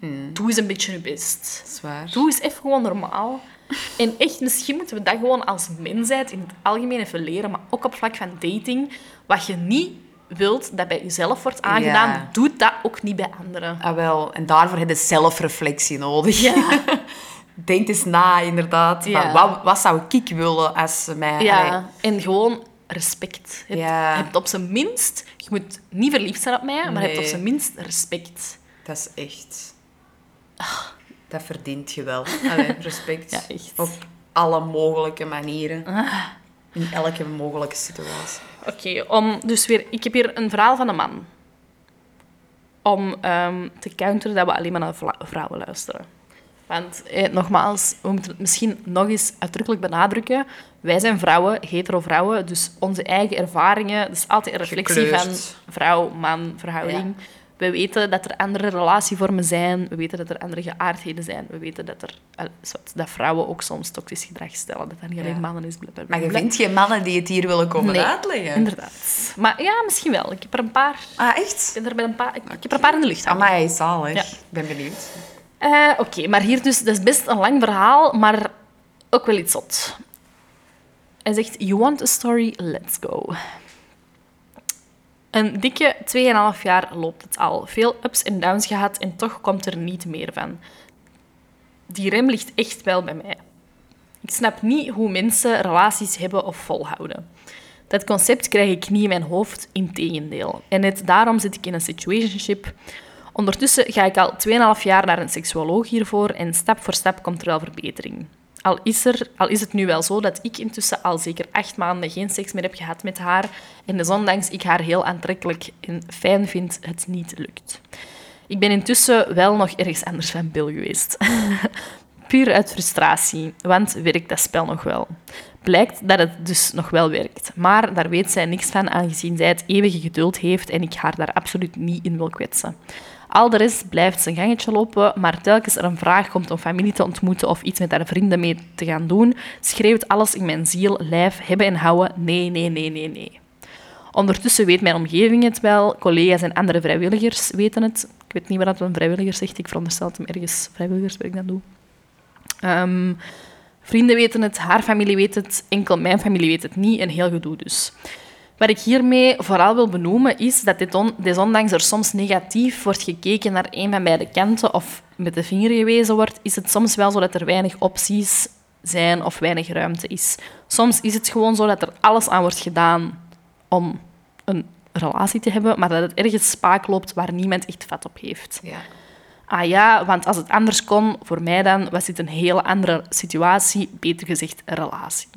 Speaker 2: Mm.
Speaker 1: Doe eens een beetje je best.
Speaker 2: Dat is waar.
Speaker 1: Doe eens even gewoon normaal. En echt, misschien moeten we dat gewoon als mensheid in het algemeen even leren, maar ook op vlak van dating. Wat je niet wilt dat bij jezelf wordt aangedaan,
Speaker 2: Ja.
Speaker 1: doe dat ook niet bij anderen.
Speaker 2: Ah, wel. En daarvoor heb je zelfreflectie nodig.
Speaker 1: Ja.
Speaker 2: Denk eens na, inderdaad.
Speaker 1: Ja.
Speaker 2: wat, wat zou ik willen als mij... Allee,
Speaker 1: Ja, en gewoon respect. Je hebt, op zijn minst, je moet niet verliefd zijn op mij, maar je hebt op
Speaker 2: Nee.
Speaker 1: zijn minst respect.
Speaker 2: dat is echt... Dat verdient je wel. Allee, respect.
Speaker 1: Ja, echt.
Speaker 2: Op alle mogelijke manieren. In elke mogelijke situatie.
Speaker 1: Oké, om dus weer, ik heb hier een verhaal van een man. Om ehm, te counteren dat we alleen maar naar vrouwen luisteren. Want eh, nogmaals, we moeten het misschien nog eens uitdrukkelijk benadrukken. Wij zijn vrouwen, hetero vrouwen, dus onze eigen ervaringen. Dat is altijd een reflectie
Speaker 2: Gekleurd.
Speaker 1: van vrouw, man, verhouding. We weten dat er andere relatievormen zijn. We weten dat er andere geaardheden zijn. We weten dat, er, eh, dat vrouwen ook soms toxisch gedrag stellen. Dat dat niet alleen
Speaker 2: Ja.
Speaker 1: mannen is. blablabla.
Speaker 2: Maar je vindt geen mannen die het hier willen komen
Speaker 1: Nee,
Speaker 2: uitleggen?
Speaker 1: Inderdaad. Maar ja, misschien wel. Ik heb er een paar.
Speaker 2: Ah, echt?
Speaker 1: Ik, ben er met een paar, ik, heb er een paar in de lucht.
Speaker 2: Amai, zalig.
Speaker 1: Ja.
Speaker 2: Ik ben benieuwd.
Speaker 1: Eh, Oké, maar hier dus, dat is best een lang verhaal, maar ook wel iets zot. Hij zegt, you want a story, let's go. Een dikke 2,5 jaar loopt het al. Veel ups en downs gehad en toch komt er niet meer van. Die rem ligt echt wel bij mij. Ik snap niet hoe mensen relaties hebben of volhouden. Dat concept krijg ik niet in mijn hoofd, integendeel. En net daarom zit ik in een situationship. Ondertussen ga ik al 2,5 jaar naar een seksuoloog hiervoor en stap voor stap komt er wel verbetering. Al is, er, al is het nu wel zo dat ik intussen al zeker acht maanden geen seks meer heb gehad met haar en desondanks ik haar heel aantrekkelijk en fijn vind, het niet lukt. Ik ben intussen wel nog ergens anders van bil geweest. Puur uit frustratie, want werkt dat spel nog wel? Blijkt dat het dus nog wel werkt, maar daar weet zij niks van aangezien zij het eeuwige geduld heeft en ik haar daar absoluut niet in wil kwetsen. Al de rest blijft zijn gangetje lopen, maar telkens er een vraag komt om familie te ontmoeten of iets met haar vrienden mee te gaan doen, schreeuwt alles in mijn ziel, lijf, hebben en houden, nee, nee, nee, nee, nee. Ondertussen weet mijn omgeving het wel, collega's en andere vrijwilligers weten het. Ik weet niet wat een vrijwilliger zegt, ik veronderstel dat hem ergens vrijwilligerswerk dan doet. Um, vrienden weten het, haar familie weet het, enkel mijn familie weet het niet en heel gedoe dus. Wat ik hiermee vooral wil benoemen is dat dit on, desondanks er soms negatief wordt gekeken naar een van beide kanten of met de vinger gewezen wordt, is het soms wel zo dat er weinig opties zijn of weinig ruimte is. Soms is het gewoon zo dat er alles aan wordt gedaan om een relatie te hebben, maar dat het ergens spaak loopt waar niemand echt vat op heeft.
Speaker 2: Ja.
Speaker 1: Ah ja, want als het anders kon, voor mij dan, was dit een hele andere situatie, beter gezegd relatie.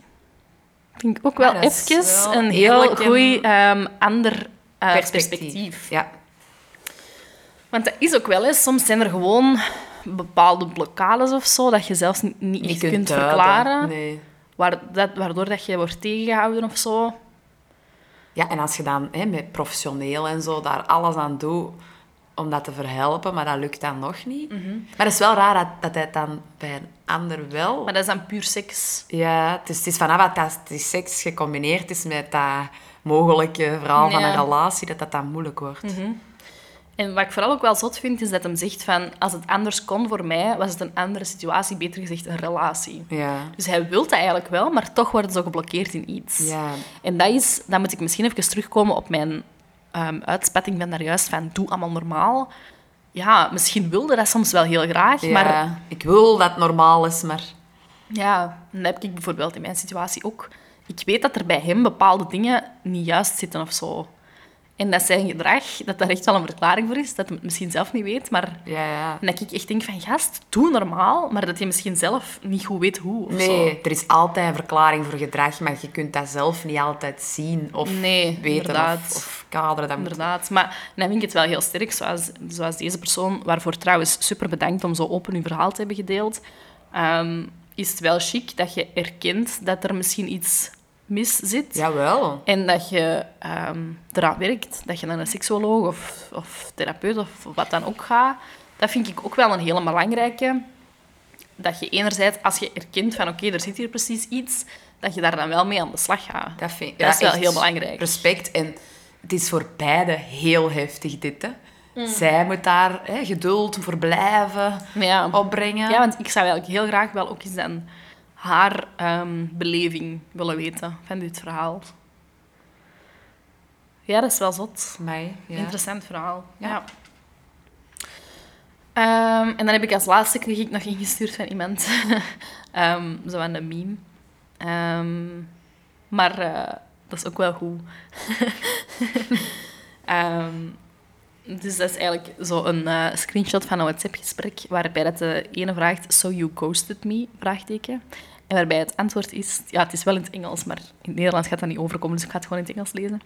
Speaker 1: Ik denk ook wel
Speaker 2: Ah, is
Speaker 1: even
Speaker 2: wel
Speaker 1: een heel goed ehm, ander eh,
Speaker 2: Perspectief.
Speaker 1: perspectief.
Speaker 2: Ja.
Speaker 1: Want dat is ook wel eens, soms zijn er gewoon bepaalde blokkades of zo, dat je zelfs niet, niet kunt, verklaren,
Speaker 2: Nee.
Speaker 1: waar, dat, waardoor dat je wordt tegengehouden of zo.
Speaker 2: Ja, en als je dan hè, met professioneel en zo daar alles aan doet om dat te verhelpen, maar dat lukt dan nog niet.
Speaker 1: Mhm.
Speaker 2: Maar het is wel raar dat, dat hij het dan bij een ander wel...
Speaker 1: Maar dat is dan puur seks.
Speaker 2: Ja, het is, het is vanaf dat die seks gecombineerd is met dat mogelijke verhaal van een relatie, dat dat dan moeilijk wordt.
Speaker 1: En wat ik vooral ook wel zot vind, is dat hem zegt van... Als het anders kon voor mij, was het een andere situatie, beter gezegd een relatie.
Speaker 2: Ja.
Speaker 1: Dus hij wil dat eigenlijk wel, maar toch wordt het zo geblokkeerd in iets.
Speaker 2: Ja.
Speaker 1: En dat is... Dan moet ik misschien even terugkomen op mijn ehm, uitspatting van daarjuist van doe allemaal normaal. Ja, misschien wilde dat soms wel heel graag,
Speaker 2: ja.
Speaker 1: maar
Speaker 2: Ik wil dat normaal is, maar...
Speaker 1: ja, dat heb ik bijvoorbeeld in mijn situatie ook. Ik weet dat er bij hem bepaalde dingen niet juist zitten of zo. En dat zijn gedrag, dat daar echt wel een verklaring voor is, dat hij het misschien zelf niet weet, maar
Speaker 2: Ja, ja.
Speaker 1: En dat ik echt denk van, gast, doe normaal, maar dat je misschien zelf niet goed weet hoe. Of
Speaker 2: Nee,
Speaker 1: Zo.
Speaker 2: er is altijd een verklaring voor gedrag, maar je kunt dat zelf niet altijd zien of
Speaker 1: Nee,
Speaker 2: weten
Speaker 1: inderdaad.
Speaker 2: of, of kaderen. Dat moet-
Speaker 1: Inderdaad. Maar dan vind ik het wel heel sterk, zoals, zoals deze persoon, waarvoor trouwens super bedankt om zo open uw verhaal te hebben gedeeld, ehm, is het wel chic dat je erkent dat er misschien iets mis zit.
Speaker 2: Jawel.
Speaker 1: En dat je ehm, eraan werkt, dat je naar een seksuoloog of, of therapeut of wat dan ook gaat. Dat vind ik ook wel een hele belangrijke. Dat je enerzijds, als je erkent van oké, er zit hier precies iets, dat je daar dan wel mee aan de slag gaat.
Speaker 2: Dat, vind,
Speaker 1: Dat is wel heel belangrijk.
Speaker 2: Respect. En het is voor beide heel heftig, dit. Hè.
Speaker 1: Mm.
Speaker 2: Zij moet daar hè, geduld voor blijven
Speaker 1: ja,
Speaker 2: opbrengen.
Speaker 1: ja, want ik zou eigenlijk heel graag wel ook eens dan haar ehm, beleving willen weten van dit verhaal. Ja, dat is wel zot.
Speaker 2: Mij, ja.
Speaker 1: Interessant verhaal.
Speaker 2: Ja.
Speaker 1: Ja. Ehm, en dan heb ik als laatste kreeg ik nog ingestuurd van iemand. Ehm, zo aan de meme. Maar eh, dat is ook wel goed. Dus dat is eigenlijk zo een eh, screenshot van een WhatsApp-gesprek waarbij dat de ene vraagt, so you ghosted me? Vraagteken. En waarbij het antwoord is, ja, het is wel in het Engels, maar in het Nederlands gaat dat niet overkomen, dus ik ga het gewoon in het Engels lezen.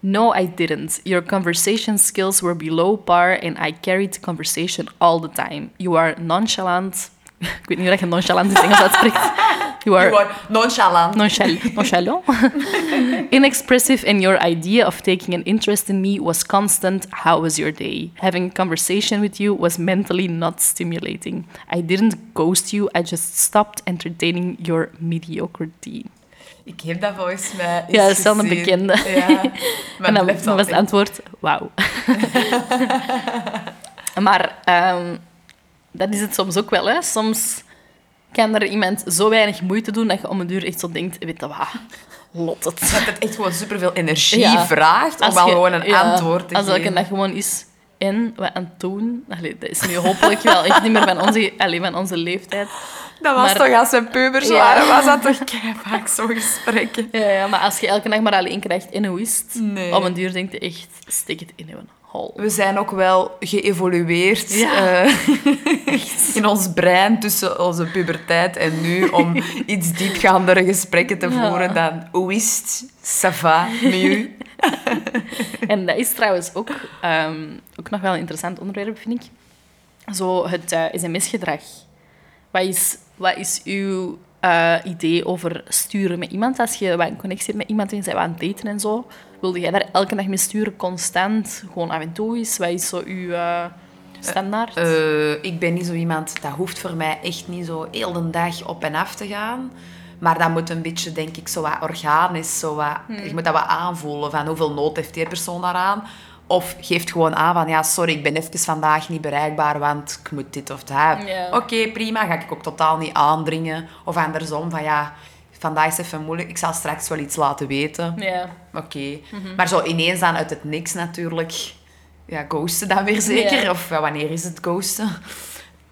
Speaker 1: No, I didn't. Your conversation skills were below par and I carried the conversation all the time. You are nonchalant. Ik weet niet hoe je nonchalant in het Engels uitspreekt. You are
Speaker 2: Gewoon nonchalant.
Speaker 1: nonchal- nonchalant. Inexpressive and your idea of taking an interest in me was constant. How was your day? Having a conversation with you was mentally not stimulating. I didn't ghost you, I just stopped entertaining your mediocrity.
Speaker 2: Ik heb dat volgens mij
Speaker 1: Ja, dat is wel een bekende.
Speaker 2: Ja, maar
Speaker 1: en dan, dan was het antwoord, wauw. maar ehm, dat is het soms ook wel. Hè. Soms kan er iemand zo weinig moeite doen dat je om een duur echt zo denkt, weet je wat, lot het.
Speaker 2: Dat het echt gewoon superveel energie
Speaker 1: Ja.
Speaker 2: vraagt om
Speaker 1: Als
Speaker 2: wel gewoon een
Speaker 1: ja,
Speaker 2: antwoord te
Speaker 1: Als elke
Speaker 2: geven.
Speaker 1: dag gewoon is en wat aan het doen. Allee, dat is nu hopelijk wel echt niet meer van onze, allee, van onze leeftijd.
Speaker 2: Dat was
Speaker 1: Maar-
Speaker 2: toch als we peubers
Speaker 1: Ja.
Speaker 2: waren, was dat toch vaak zo'n gesprekken.
Speaker 1: Ja, ja, maar als je elke dag maar alleen krijgt en hoe is het?
Speaker 2: Nee.
Speaker 1: Op een duur denk je echt, steek het in je
Speaker 2: We zijn ook wel geëvolueerd
Speaker 1: Ja.
Speaker 2: eh, in ons brein tussen onze puberteit en nu om iets diepgaandere gesprekken te
Speaker 1: Ja.
Speaker 2: voeren dan hoe is het? Ça va, met u?
Speaker 1: En dat is trouwens ook, ehm, ook nog wel een interessant onderwerp, vind ik. Zo het eh, sms-gedrag. Wat is, wat is uw eh, idee over sturen met iemand? Als je wat een connectie hebt met iemand en je bent wat aan het daten en zo, wilde jij daar elke dag mee sturen, constant? Gewoon af en toe eens? Wat is zo uw eh, standaard?
Speaker 2: Eh, ik ben niet zo iemand, dat hoeft voor mij echt niet zo heel de dag op en af te gaan. Maar dat moet een beetje, denk ik, zo wat organisch. Zo wat,
Speaker 1: Hmm.
Speaker 2: Je moet dat wat aanvoelen van hoeveel nood heeft die persoon daaraan. Of geeft gewoon aan van, ja, sorry, ik ben even vandaag niet bereikbaar, want ik moet dit of dat.
Speaker 1: Ja.
Speaker 2: Oké, prima, ga ik ook totaal niet aandringen. Of andersom, van ja, vandaag is het even moeilijk, ik zal straks wel iets laten weten.
Speaker 1: Ja.
Speaker 2: Oké.
Speaker 1: Mhm.
Speaker 2: Maar zo ineens dan uit het niks natuurlijk. Ja, ghosten dan weer zeker.
Speaker 1: Ja.
Speaker 2: Of ja, wanneer is het ghosten?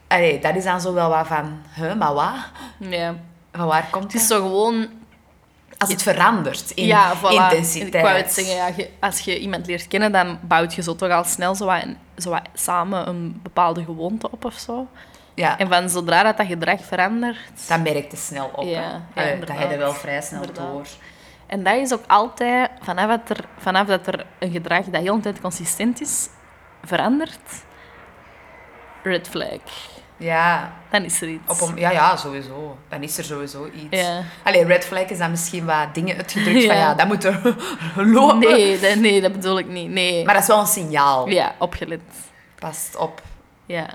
Speaker 2: Allee, dat is dan zo wel wat van... Huh, maar wat?
Speaker 1: ja.
Speaker 2: Van waar komt
Speaker 1: Het is
Speaker 2: het?
Speaker 1: zo gewoon
Speaker 2: Als het verandert in
Speaker 1: ja, voilà.
Speaker 2: intensiteit.
Speaker 1: Ik wou het zeggen, ja, je- als je iemand leert kennen, dan bouwt je zo toch al snel zo wat, zo wat samen een bepaalde gewoonte op of zo.
Speaker 2: Ja,
Speaker 1: En van zodra dat, dat gedrag verandert...
Speaker 2: dat merkt je snel op.
Speaker 1: Ja,
Speaker 2: dat heb je wel vrij snel
Speaker 1: Inderdaad.
Speaker 2: door.
Speaker 1: En dat is ook altijd, vanaf dat er, vanaf dat er een gedrag dat heel de tijd consistent is, verandert, red flag.
Speaker 2: Ja,
Speaker 1: Dan is er iets.
Speaker 2: op een, ja, ja, sowieso. Dan is er sowieso iets.
Speaker 1: Ja.
Speaker 2: Allee, red flag is dan misschien wat dingen uitgedrukt van
Speaker 1: Ja.
Speaker 2: ja, dat moet er lopen.
Speaker 1: Nee, dat, nee, dat bedoel ik niet. Nee.
Speaker 2: Maar dat is wel een signaal.
Speaker 1: Ja, opgelet.
Speaker 2: Past op.
Speaker 1: Ja.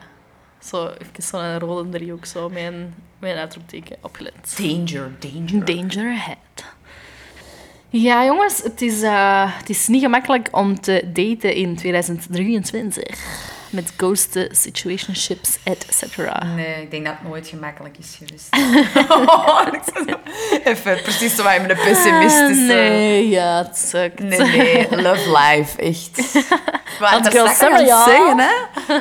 Speaker 1: Zo, even zo'n rode driehoek zo, met een uitroepteken opgelet.
Speaker 2: Danger, danger.
Speaker 1: Danger ahead. Ja, jongens, het is, eh, het is niet gemakkelijk om te daten in 2023. Met ghosten, situationships, etc.
Speaker 2: Nee, ik denk dat het nooit gemakkelijk is geweest. Even precies zo wat in een pessimistische...
Speaker 1: nee, ja, het sukt.
Speaker 2: Nee, nee, love life, echt. Aan het
Speaker 1: ja.
Speaker 2: zeggen, hè.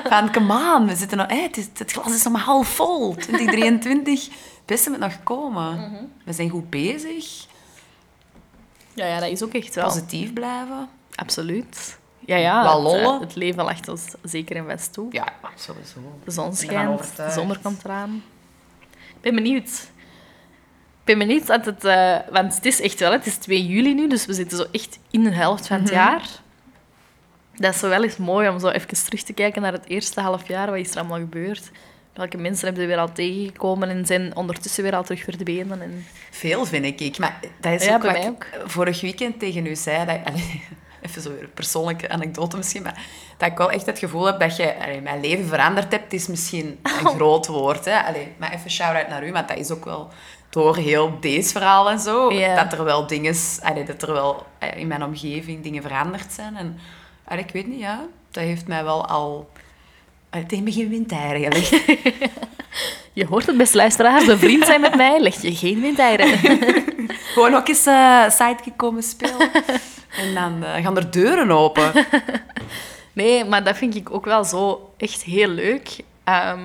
Speaker 2: Van, come on, we zitten nog... Hey, het, is, het glas is nog maar half vol. 2023, het beste moet nog komen.
Speaker 1: Mhm.
Speaker 2: We zijn goed bezig.
Speaker 1: Ja, ja, dat is ook echt wel.
Speaker 2: Positief blijven.
Speaker 1: Absoluut. Ja, ja.
Speaker 2: Wel
Speaker 1: het, eh,
Speaker 2: lollen.
Speaker 1: het leven lacht ons zeker en vast toe.
Speaker 2: Ja, sowieso.
Speaker 1: De zon schijnt, de zomer komt eraan. Ik ben benieuwd. Ik ben benieuwd dat het... eh, want het is echt wel, het is 2 juli nu, dus we zitten zo echt in de helft van het
Speaker 2: Mhm.
Speaker 1: jaar. Dat is zo wel eens mooi om zo even terug te kijken naar het eerste half jaar. Wat is er allemaal gebeurd? Welke mensen hebben we weer al tegengekomen en zijn ondertussen weer al terug verdwenen? En...
Speaker 2: Veel, vind ik. Maar dat is
Speaker 1: Ja,
Speaker 2: ook
Speaker 1: bij
Speaker 2: wat
Speaker 1: mij
Speaker 2: ik vorig weekend tegen u zei. Dat, even zo weer een persoonlijke anekdote misschien, maar dat ik wel echt het gevoel heb dat je allee, mijn leven veranderd hebt. is misschien een groot woord. Hè? Allee, maar even shout-out naar u, want dat is ook wel door heel deze verhaal en zo, dat er wel dingen, allee, dat er wel eh, in mijn omgeving dingen veranderd zijn. En allee, ik weet niet, ja, dat heeft mij wel al tegen begin windeieren gelegd.
Speaker 1: Je hoort het best, luisteraar. De vriend zijn met mij, leg je geen windeieren.
Speaker 2: Gewoon ook eens eh sidekick komen spelen. En dan eh, gaan er deuren open.
Speaker 1: Nee, maar dat vind ik ook wel zo echt heel leuk. ehm,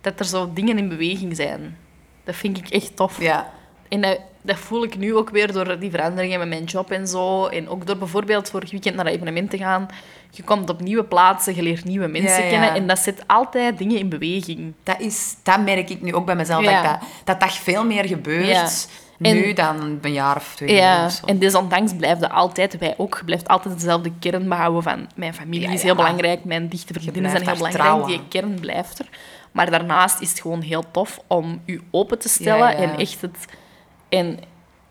Speaker 1: dat er zo dingen in beweging zijn. Dat vind ik echt tof.
Speaker 2: Ja.
Speaker 1: En dat, dat voel ik nu ook weer door die veranderingen met mijn job en zo. En ook door bijvoorbeeld vorig weekend naar evenement te gaan. Je komt op nieuwe plaatsen, je leert nieuwe mensen
Speaker 2: Ja, ja.
Speaker 1: kennen. En dat zet altijd dingen in beweging.
Speaker 2: Dat, is, dat merk ik nu ook bij mezelf,
Speaker 1: Ja.
Speaker 2: dat, dat dat veel meer gebeurt Nu dan een jaar of twee
Speaker 1: Ja,
Speaker 2: of zo.
Speaker 1: en desondanks blijven altijd, wij ook, je blijft altijd dezelfde kern behouden van mijn familie
Speaker 2: Ja,
Speaker 1: is heel
Speaker 2: ja.
Speaker 1: belangrijk, mijn dichte vriendinnen zijn heel belangrijk, die kern blijft er. Maar daarnaast is het gewoon heel tof om je open te stellen
Speaker 2: Ja,
Speaker 1: en echt het... En,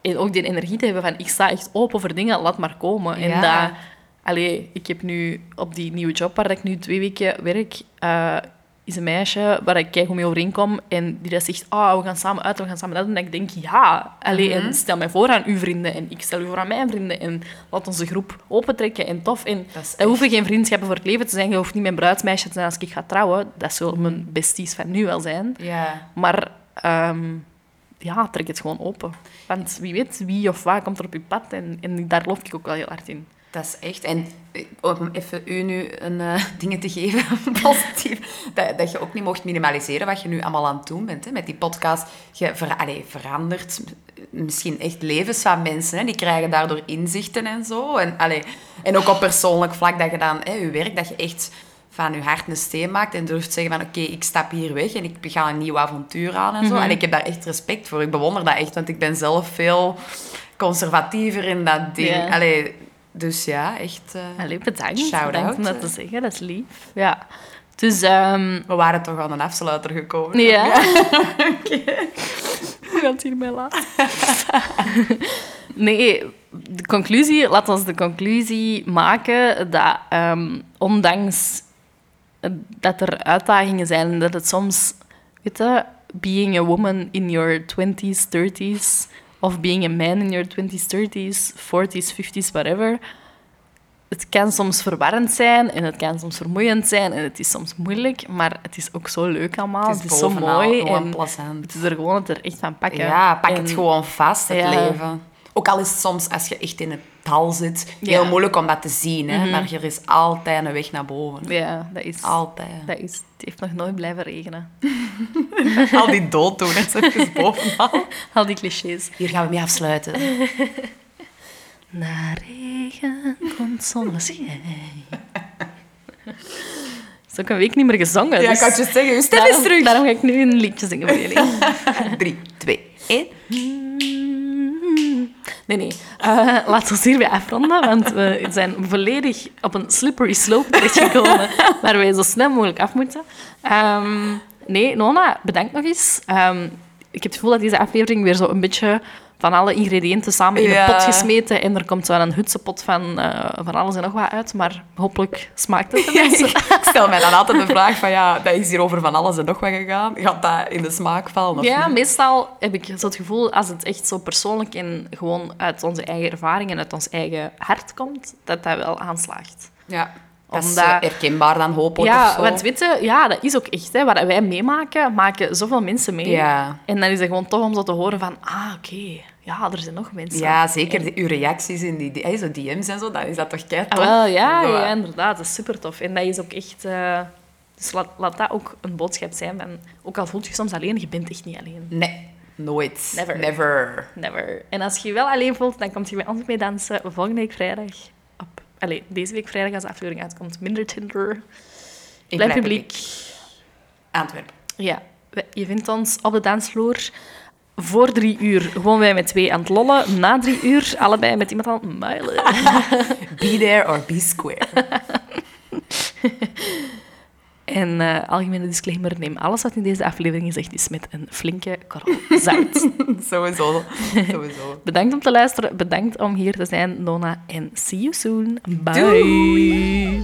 Speaker 1: en ook die energie te hebben van, ik sta echt open voor dingen, laat maar komen. En dat... Allee, ik heb nu op die nieuwe job waar ik nu twee weken werk, eh, is een meisje waar ik kijk mee overeenkom en die dat zegt, ah, we gaan samen uit, we gaan samen dat doen. En ik denk, ja, allee,
Speaker 2: Mhm.
Speaker 1: stel mij voor aan uw vrienden en ik stel u voor aan mijn vrienden en laat onze groep opentrekken en tof. En
Speaker 2: Dat
Speaker 1: dat hoeven geen vriendschappen voor het leven te zijn. Je hoeft niet mijn bruidsmeisje te zijn als ik ga trouwen. Dat zullen mijn besties van nu wel zijn.
Speaker 2: Ja.
Speaker 1: Maar ehm, ja, trek het gewoon open. Want wie weet, wie of wat komt er op je pad en, en daar geloof ik ook wel heel hard in.
Speaker 2: Dat is echt. En eh, om even u nu een uh, dingen te geven, positief, dat, dat je ook niet mocht minimaliseren wat je nu allemaal aan het doen bent. Hè, met die podcast. Je ver, allez, verandert misschien echt levens van mensen. Hè, die krijgen daardoor inzichten en zo. En, allez, en ook op persoonlijk vlak dat je dan hè, je werk, dat je echt van je hart een steen maakt en durft zeggen van oké, ik stap hier weg en ik ga een nieuw avontuur aan en zo. En ik heb daar echt respect voor. Ik bewonder dat echt, want ik ben zelf veel conservatiever in dat ding. Allee, dus ja, echt... Uh,
Speaker 1: Allee, bedankt.
Speaker 2: Shout-out.
Speaker 1: Om dat te zeggen, dat is lief. Ja. Dus... ehm,
Speaker 2: We waren toch aan een afsluiter gekomen.
Speaker 1: ja. We gaan het hiermee laten. nee, de conclusie... Laat ons de conclusie maken dat ehm, ondanks dat er uitdagingen zijn en dat het soms... Weet je, being a woman in your 20s, 30s... Of being a man in your 20s, 30s, 40s, 50s, whatever het kan soms verwarrend zijn en het kan soms vermoeiend zijn en het is soms moeilijk, maar het is ook zo leuk allemaal. Het is, zo mooi en
Speaker 2: plezant.
Speaker 1: het is er gewoon het er echt van pakken.
Speaker 2: Ja, pak het
Speaker 1: En-
Speaker 2: gewoon vast, het
Speaker 1: Ja.
Speaker 2: leven. Ook al is het soms, als je echt in het dal zit, heel
Speaker 1: Ja. Mhm.
Speaker 2: moeilijk om dat te zien. Hè? Maar er is altijd een weg naar boven.
Speaker 1: Ja, dat is,
Speaker 2: Altijd.
Speaker 1: dat is... Het heeft nog nooit blijven regenen.
Speaker 2: Al die dooddoeners even bovenal.
Speaker 1: Al die clichés.
Speaker 2: Hier gaan we mee afsluiten.
Speaker 1: Na regen komt zonneschijn. is ook een week niet meer gezongen.
Speaker 2: Ja,
Speaker 1: dus
Speaker 2: ik had je zeggen, je stem is terug.
Speaker 1: Daarom ga ik nu een liedje zingen voor jullie.
Speaker 2: Drie, twee, één.
Speaker 1: Nee, nee. Eh laten we hierbij afronden, want we zijn volledig op een slippery slope terechtgekomen waar wij zo snel mogelijk af moeten. Ehm, nee, Nona, bedankt nog eens. Ehm, ik heb het gevoel dat deze aflevering weer zo een beetje van alle ingrediënten samen in
Speaker 2: Ja.
Speaker 1: een pot gesmeten en er komt zo een hutsepot van, eh, van alles en nog wat uit, maar hopelijk smaakt het de mensen.
Speaker 2: ik, ik stel mij dan altijd de vraag van, ja, dat is hier over van alles en nog wat gegaan. Gaat dat in de smaak vallen of
Speaker 1: Ja,
Speaker 2: niet?
Speaker 1: meestal heb ik zo het gevoel, als het echt zo persoonlijk en gewoon uit onze eigen ervaring en uit ons eigen hart komt, dat dat wel aanslaagt.
Speaker 2: Ja, dat is
Speaker 1: Omdat-
Speaker 2: herkenbaar dan of
Speaker 1: Ja, want weet je, ja, dat is ook echt. Hè, wat wij meemaken, maken zoveel mensen mee.
Speaker 2: Ja.
Speaker 1: En dan is het gewoon tof om zo te horen van, ah, oké, ja, er zijn nog mensen.
Speaker 2: Ja, zeker. De, uw reacties in die, die zo DM's en zo, dan is dat toch kei
Speaker 1: Ah,
Speaker 2: tof?
Speaker 1: wel, ja, ja,
Speaker 2: eh,
Speaker 1: inderdaad. Dat is super tof. En dat is ook echt... eh, dus laat, laat dat ook een boodschap zijn van... Ook al voelt je soms alleen, je bent echt niet alleen.
Speaker 2: Nee, nooit.
Speaker 1: Never.
Speaker 2: Never.
Speaker 1: Never. En als je je wel alleen voelt, dan komt je bij ons mee dansen volgende week vrijdag. Allee, deze week vrijdag als de aflevering uitkomt. Minder Tinder.
Speaker 2: In
Speaker 1: Blijf publiek.
Speaker 2: Antwerpen.
Speaker 1: Ja, je vindt ons op de dansvloer. Voor drie uur gewoon wij met twee aan het lollen. Na drie uur allebei met iemand aan het muilen.
Speaker 2: Be there or be square.
Speaker 1: En eh, algemene disclaimer, neem alles wat in deze aflevering gezegd is met een flinke korrel zout.
Speaker 2: Sowieso. Sowieso.
Speaker 1: bedankt om te luisteren, bedankt om hier te zijn, Nona. En see you soon. Bye.
Speaker 2: Doei.